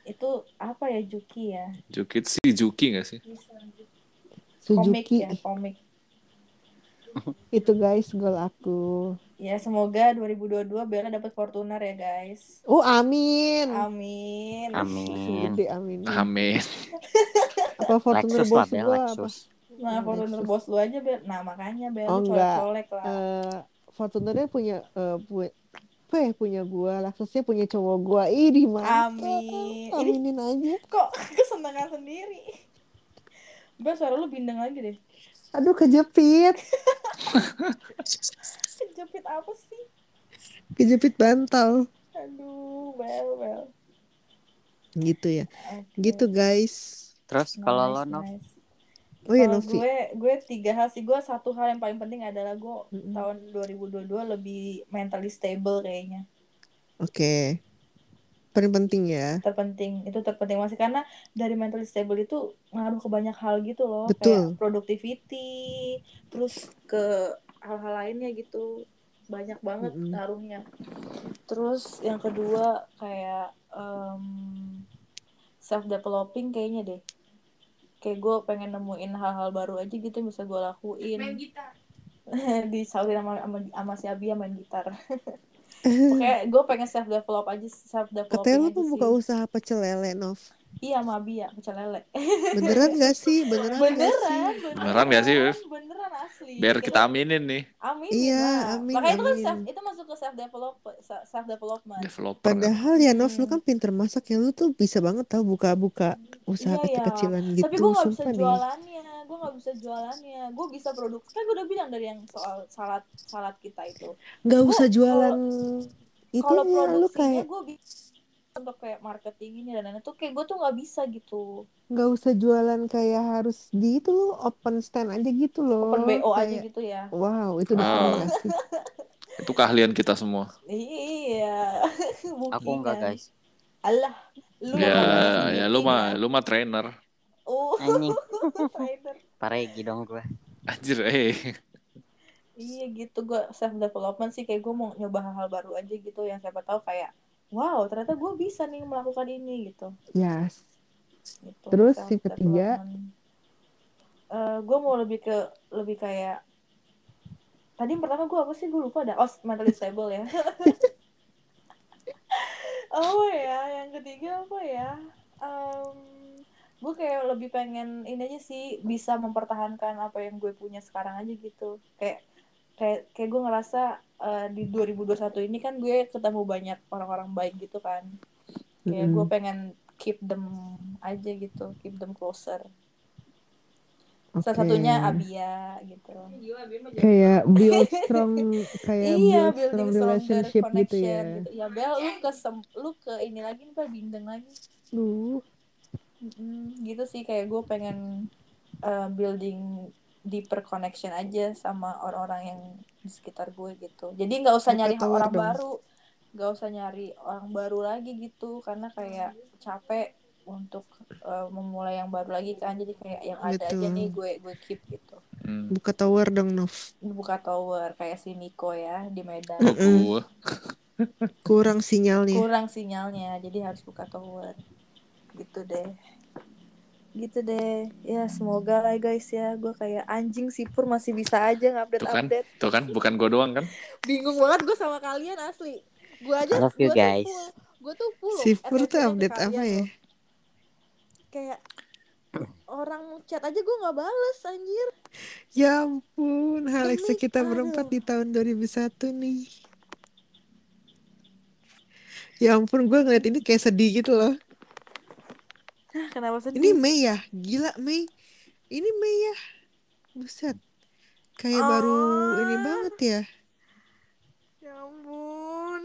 Itu apa ya Juki ya? Jukit si Juki nggak sih? Komik Suzuki ya, komik. itu guys goal aku. Ya semoga 2022 Bella dapat Fortuner ya guys. Oh amin. Amin. amin Gede amin. Amin. Apa Fortuner Lexus lah bos Bel gua apa? Lexus Nah, Fortuner bos lu aja Bel. Nah makanya Bel Oh, colek-colek lah. Eh, Fortunernya punya eh, pu- apa ya punya gue Lexusnya punya cowok gue ih mantap Amin. Ini aminin aja kok kesenangan sendiri. Bel, suara lu bindeng lagi deh. Aduh kejepit Kejepit apa sih? kejepit bantal Aduh, Bel, Bel. gitu ya Oke. gitu guys Terus kalau lo Nov, nice. oh ya Kalau Novi gue gue tiga hal sih gue satu hal yang paling penting adalah gue Mm-mm. tahun 2022 lebih mentally stable kayaknya oke paling penting ya. Terpenting itu terpenting masih karena dari mentally stable itu ngaruh ke banyak hal gitu loh. Betul. kayak productivity terus ke hal-hal lainnya gitu. Banyak banget Mm-mm. ngaruhnya. Terus yang kedua kayak self developing kayaknya deh. Kayak gue pengen nemuin hal-hal baru aja gitu yang bisa gue lakuin. Main gitar. Disautin sama, sama, sama si Abia main gitar Pokoknya gue pengen self develop aja self katanya developing lu mau buka sih. usaha pecel lele Nov Iya sama Abia pecel lele. beneran gak sih beneran, gak sih Beneran, Beneran nggak sih, Beb? Beneran asli. Biar kita aminin nih. Amin. Iya, lah. amin, Makanya itu kan amin. self, itu masuk ke self develop self development. Developer. Padahal ya Nov lu Hmm. kan pinter masak ya lu tuh bisa banget tau buka-buka usaha Iya, iya. kecil-kecilan gitu Tapi gue gak bisa sumpah deh. Gue gak bisa jualannya. Gue bisa produk. Kan gue udah bilang dari yang soal salad salad kita itu. Nggak Gua usah jualan Kalau itunya lu produksinya kayak gue bisa untuk kayak marketing ini dan lain-lain tuh kayak gue tuh nggak bisa gitu. nggak usah jualan kayak harus di itu lu open stand aja gitu loh. Open BO aja Kayak, gitu ya. Wow, itu udah Wow. sih? Itu keahlian kita semua. Iya. aku enggak Bookingan. guys. Allah, lu Ya, mah ya lu mah lu mah trainer. Oh, Anjing, paregi dong gue. Anjir, eh. Iya gitu gue self development sih kayak gue mau nyoba hal-hal baru aja gitu yang siapa tahu kayak wow ternyata gue bisa nih melakukan ini gitu. Yes. gitu. Terus yang ketiga? gue mau lebih ke lebih kayak tadi yang pertama gue apa sih gue lupa ada oh mentally stable ya. oh ya yang ketiga apa ya? Gue kayak lebih pengen ini aja sih bisa mempertahankan apa yang gue punya sekarang aja gitu. Kayak kayak kayak gue ngerasa eh, di 2021 ini kan gue ketemu banyak orang-orang baik gitu kan. Kayak Mm-mm. gue pengen keep them aja gitu keep them closer. Salah Oke. satunya Abia gitu. Kayak build strong kayak iya build strong relationship gitu ya. gitu. Ya Bel lu ke sem- lu ke ini lagi nih bindeng lagi. Lu Mm, gitu sih kayak gue pengen uh, building deeper connection aja sama orang-orang yang di sekitar gue gitu jadi nggak usah nyari tower orang dong. baru nggak usah nyari orang baru lagi gitu karena kayak capek untuk uh, memulai yang baru lagi kan jadi kayak yang ada aja Betul. nih gue gue keep gitu Hmm. buka tower dong Nov. buka tower kayak si Niko ya di Medan Kurang sinyalnya. kurang sinyalnya jadi harus buka tower gitu deh gitu deh ya semoga lah guys ya gue kayak anjing sipur masih bisa aja ngupdate Tuh kan. update Tuh kan, bukan gue doang kan? bingung banget gue sama kalian asli gue aja I love you, gua tuh guys. gue tuh full Sipur tuh update apa ya? loh. kayak orang chat aja gue nggak bales anjir Ya ampun, hal Demi- kita berempat aduh. di tahun 2001 nih. Ya ampun, gue ngeliat ini kayak sedih gitu loh. Hah, kenapa sedih Ini Mei ya? Gila Mei. Ini Mei ya? Buset. Kayak baru ini Ah. banget ya. ya ampun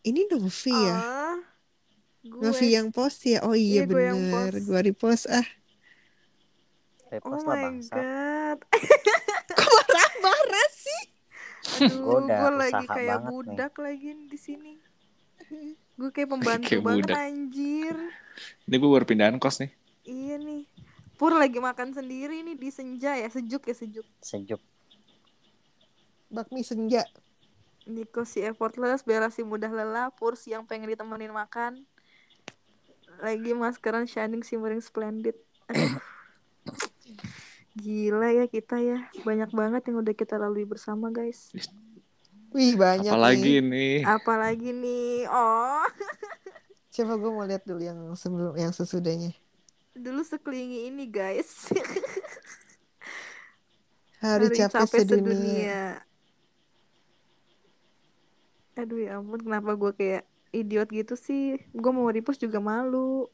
Ini Novi ya? ah gue Novi yang post ya? Oh iya, Iya, gue yang bener. post. Gue repost ah. oh Repost lah my bangsa. god Kok marah-marah sih? Aduh, gue lagi kayak banget nih. budak lagi di sini. Gue kayak pembantu Kayak banget budak. anjir. Ini gue baru pindahan kos nih. Iya nih. Pur lagi makan sendiri nih di senja ya, sejuk ya sejuk. Sejuk. Bakmi senja. Niko si effortless, Bella si mudah lelah, Pur si yang pengen ditemenin makan. Lagi maskeran shining simmering splendid. Aduh. Gila ya kita ya. Banyak banget yang udah kita lalui bersama guys. Wih banyak Apalagi nih. nih. Apalagi nih. Oh. Coba gue mau lihat dulu yang sebelum yang sesudahnya. Dulu sekelilingi ini guys. Hari, capek, sedunia. Aduh ya ampun, kenapa gue kayak idiot gitu sih? Gue mau repost juga malu.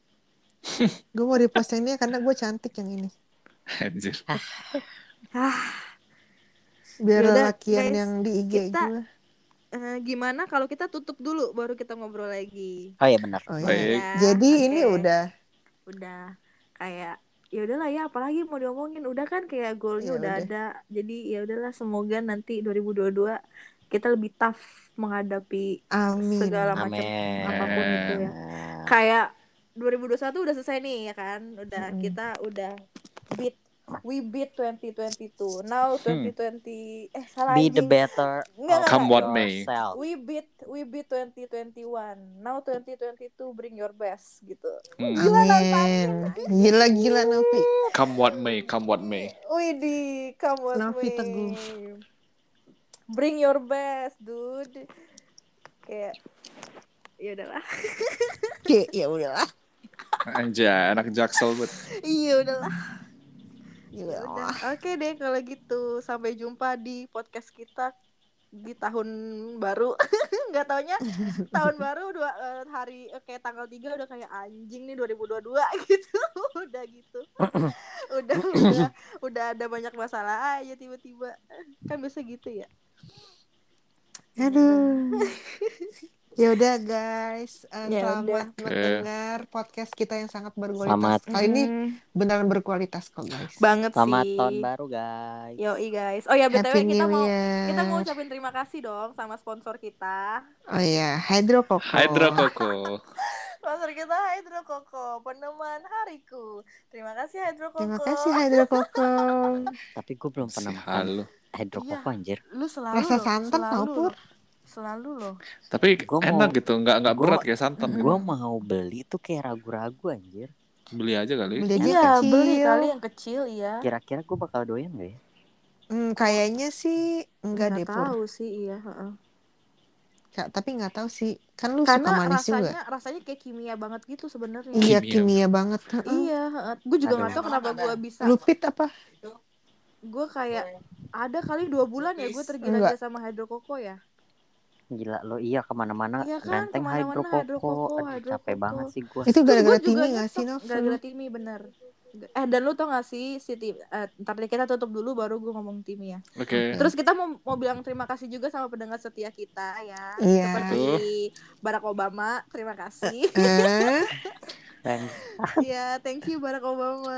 Gue mau repost yang ini karena gue cantik yang ini. Anjir. Ah, Biar Yaudah, lakian guys, yang di IG kita- gue. eh, gimana kalau kita tutup dulu baru kita ngobrol lagi? Oh iya benar. Oh, iya. Baik. Ya, Jadi ini oke. udah. udah kayak ya udahlah ya apalagi mau diomongin udah kan kayak goalnya Ya udah udah. ada jadi ya udahlah semoga nanti 2022 kita lebih tough menghadapi Amin. segala macam Amin. apa pun itu ya kayak 2021 udah selesai nih ya kan udah Mm-mm. kita udah beat we beat 2022 now 2020 eh salah Be the better Nggak, Come what may. we beat we beat 2021 now 2022 bring your best gitu Hmm. Gila, Amin. Gila gila Novi. Come what may, come what may. Widih, come on Novi way. Teguh. Bring your best, dude. Kayak ya udahlah. Oke, ya udahlah. Anjay, anak jaksel banget. Iya udahlah. Ya Ya udah. Oke deh kalau gitu. Sampai jumpa di podcast kita di tahun baru. Nggak taunya tahun baru dua eh, hari eh, kayak tanggal 3 udah kayak anjing nih 2022 gitu. udah gitu. udah udah udah ada banyak masalah aja tiba-tiba. Kan biasa gitu ya. Aduh. Ya udah guys, Eh, Ya selamat udah. mendengar podcast kita yang sangat berkualitas. Selamat. Kali ini beneran berkualitas kok guys. banget Selamat sih. tahun baru guys. Yoi guys. Oh ya btw Happy kita New mau Year. kita mau ucapin terima kasih dong sama sponsor kita. Oh iya, Hydro Coco. Hydro Coco. Sponsor kita Hydro Coco, peneman hariku. Terima kasih Hydro Coco. Terima kasih Hydro Coco. Tapi gue belum pernah makan Halo. hidrokoko anjir. Lu selalu Rasa santan tau Pur. Selalu loh. Tapi Gua mau- enak gitu, nggak nggak berat kayak santan. gitu. Gue mau beli tuh kayak ragu-ragu anjir. Beli aja kali. Beli aja kecil. beli kali yang kecil iya. Kira-kira gue bakal doyan gak ya? Hmm, kayaknya sih enggak deh Nggak Pur. tahu sih iya, heeh. Kak, tapi nggak tahu sih. Kan lu Karena suka manis rasanya juga. rasanya kayak kimia banget gitu sebenarnya. Iya, Kimia. kimia banget. Heeh. Iya, gue juga nggak tahu kenapa gue bisa. Lupit apa? Gue kayak ada kali dua bulan ya gue tergila-gila Enggak. sama Hydro Coco ya. Gila lo iya ke mana-mana Iya kan, renteng ke mana-mana hidrokoko. hidrokoko, Aduh hidrokoko. capek banget sih gue. Itu gara-gara Timi nggak sih, Nov? Gara-gara Timi bener. Eh dan lu tau gak sih si Ti- eh, ntar kita tutup dulu baru gue ngomong Timi ya. Oke. Terus kita mau mau bilang terima kasih juga sama pendengar setia kita ya. Iya. Seperti Barack Obama, terima kasih. Eh, Iya, thank you Barack Obama.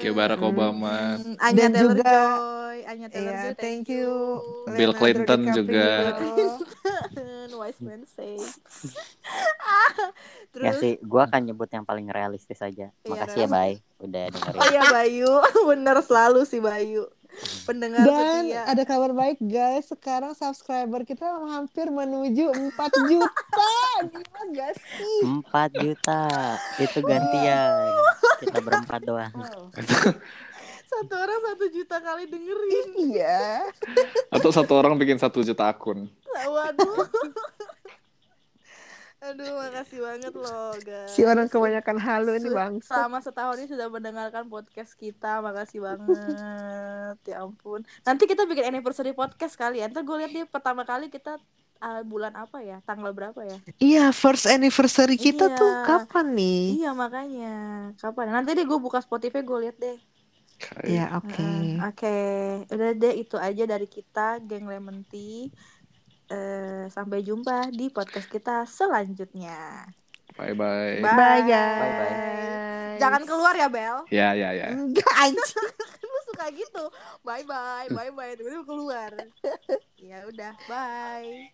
Kayak Barack Obama. Hmm, Anya Dan Taylor juga- Joy, Anya Taylor Iya, Joy, thank you. Bill Clinton juga. Wise man say. ya Terus sih gue akan nyebut yang paling realistis aja. Iya, Makasih ya Bay udah dengerin. Oh iya Bayu, bener selalu sih Bayu. Pendengar Dan setia. ada kabar baik guys, sekarang subscriber kita hampir menuju 4 juta. Gila gak sih? 4 juta itu gantian. Kita berempat doang. Satu orang satu juta kali dengerin. Iya. Atau satu orang bikin satu juta akun. Waduh. Aduh, makasih banget loh, guys. Si orang kebanyakan halu ini bang. Selama setahun ini sudah mendengarkan podcast kita, makasih banget. ya ampun. Nanti kita bikin anniversary podcast kali ya. Ntar gue lihat nih pertama kali kita uh, bulan apa ya? Tanggal berapa ya? Iya, first anniversary kita Iya. tuh kapan nih? Iya makanya. Kapan? Nanti deh gue buka Spotify gue lihat deh. Iya, oke. Oke, udah deh itu aja dari kita, geng Lemon Tea. Eh, sampai jumpa di podcast kita selanjutnya. Bye bye. Bye. Bye guys. Bye-bye. Jangan keluar ya Bel. Ya ya ya. Enggak anjing. Lu suka gitu. Bye bye, bye bye. Tiba-tiba keluar. ya udah, bye.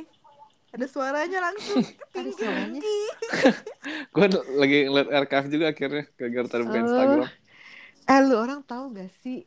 Eh, ada suaranya langsung. Ada suaranya. Tinggi. Gue lagi ngeliat archive juga akhirnya gara-gara tadi buka Oh. Instagram. Eh lu orang tahu gak sih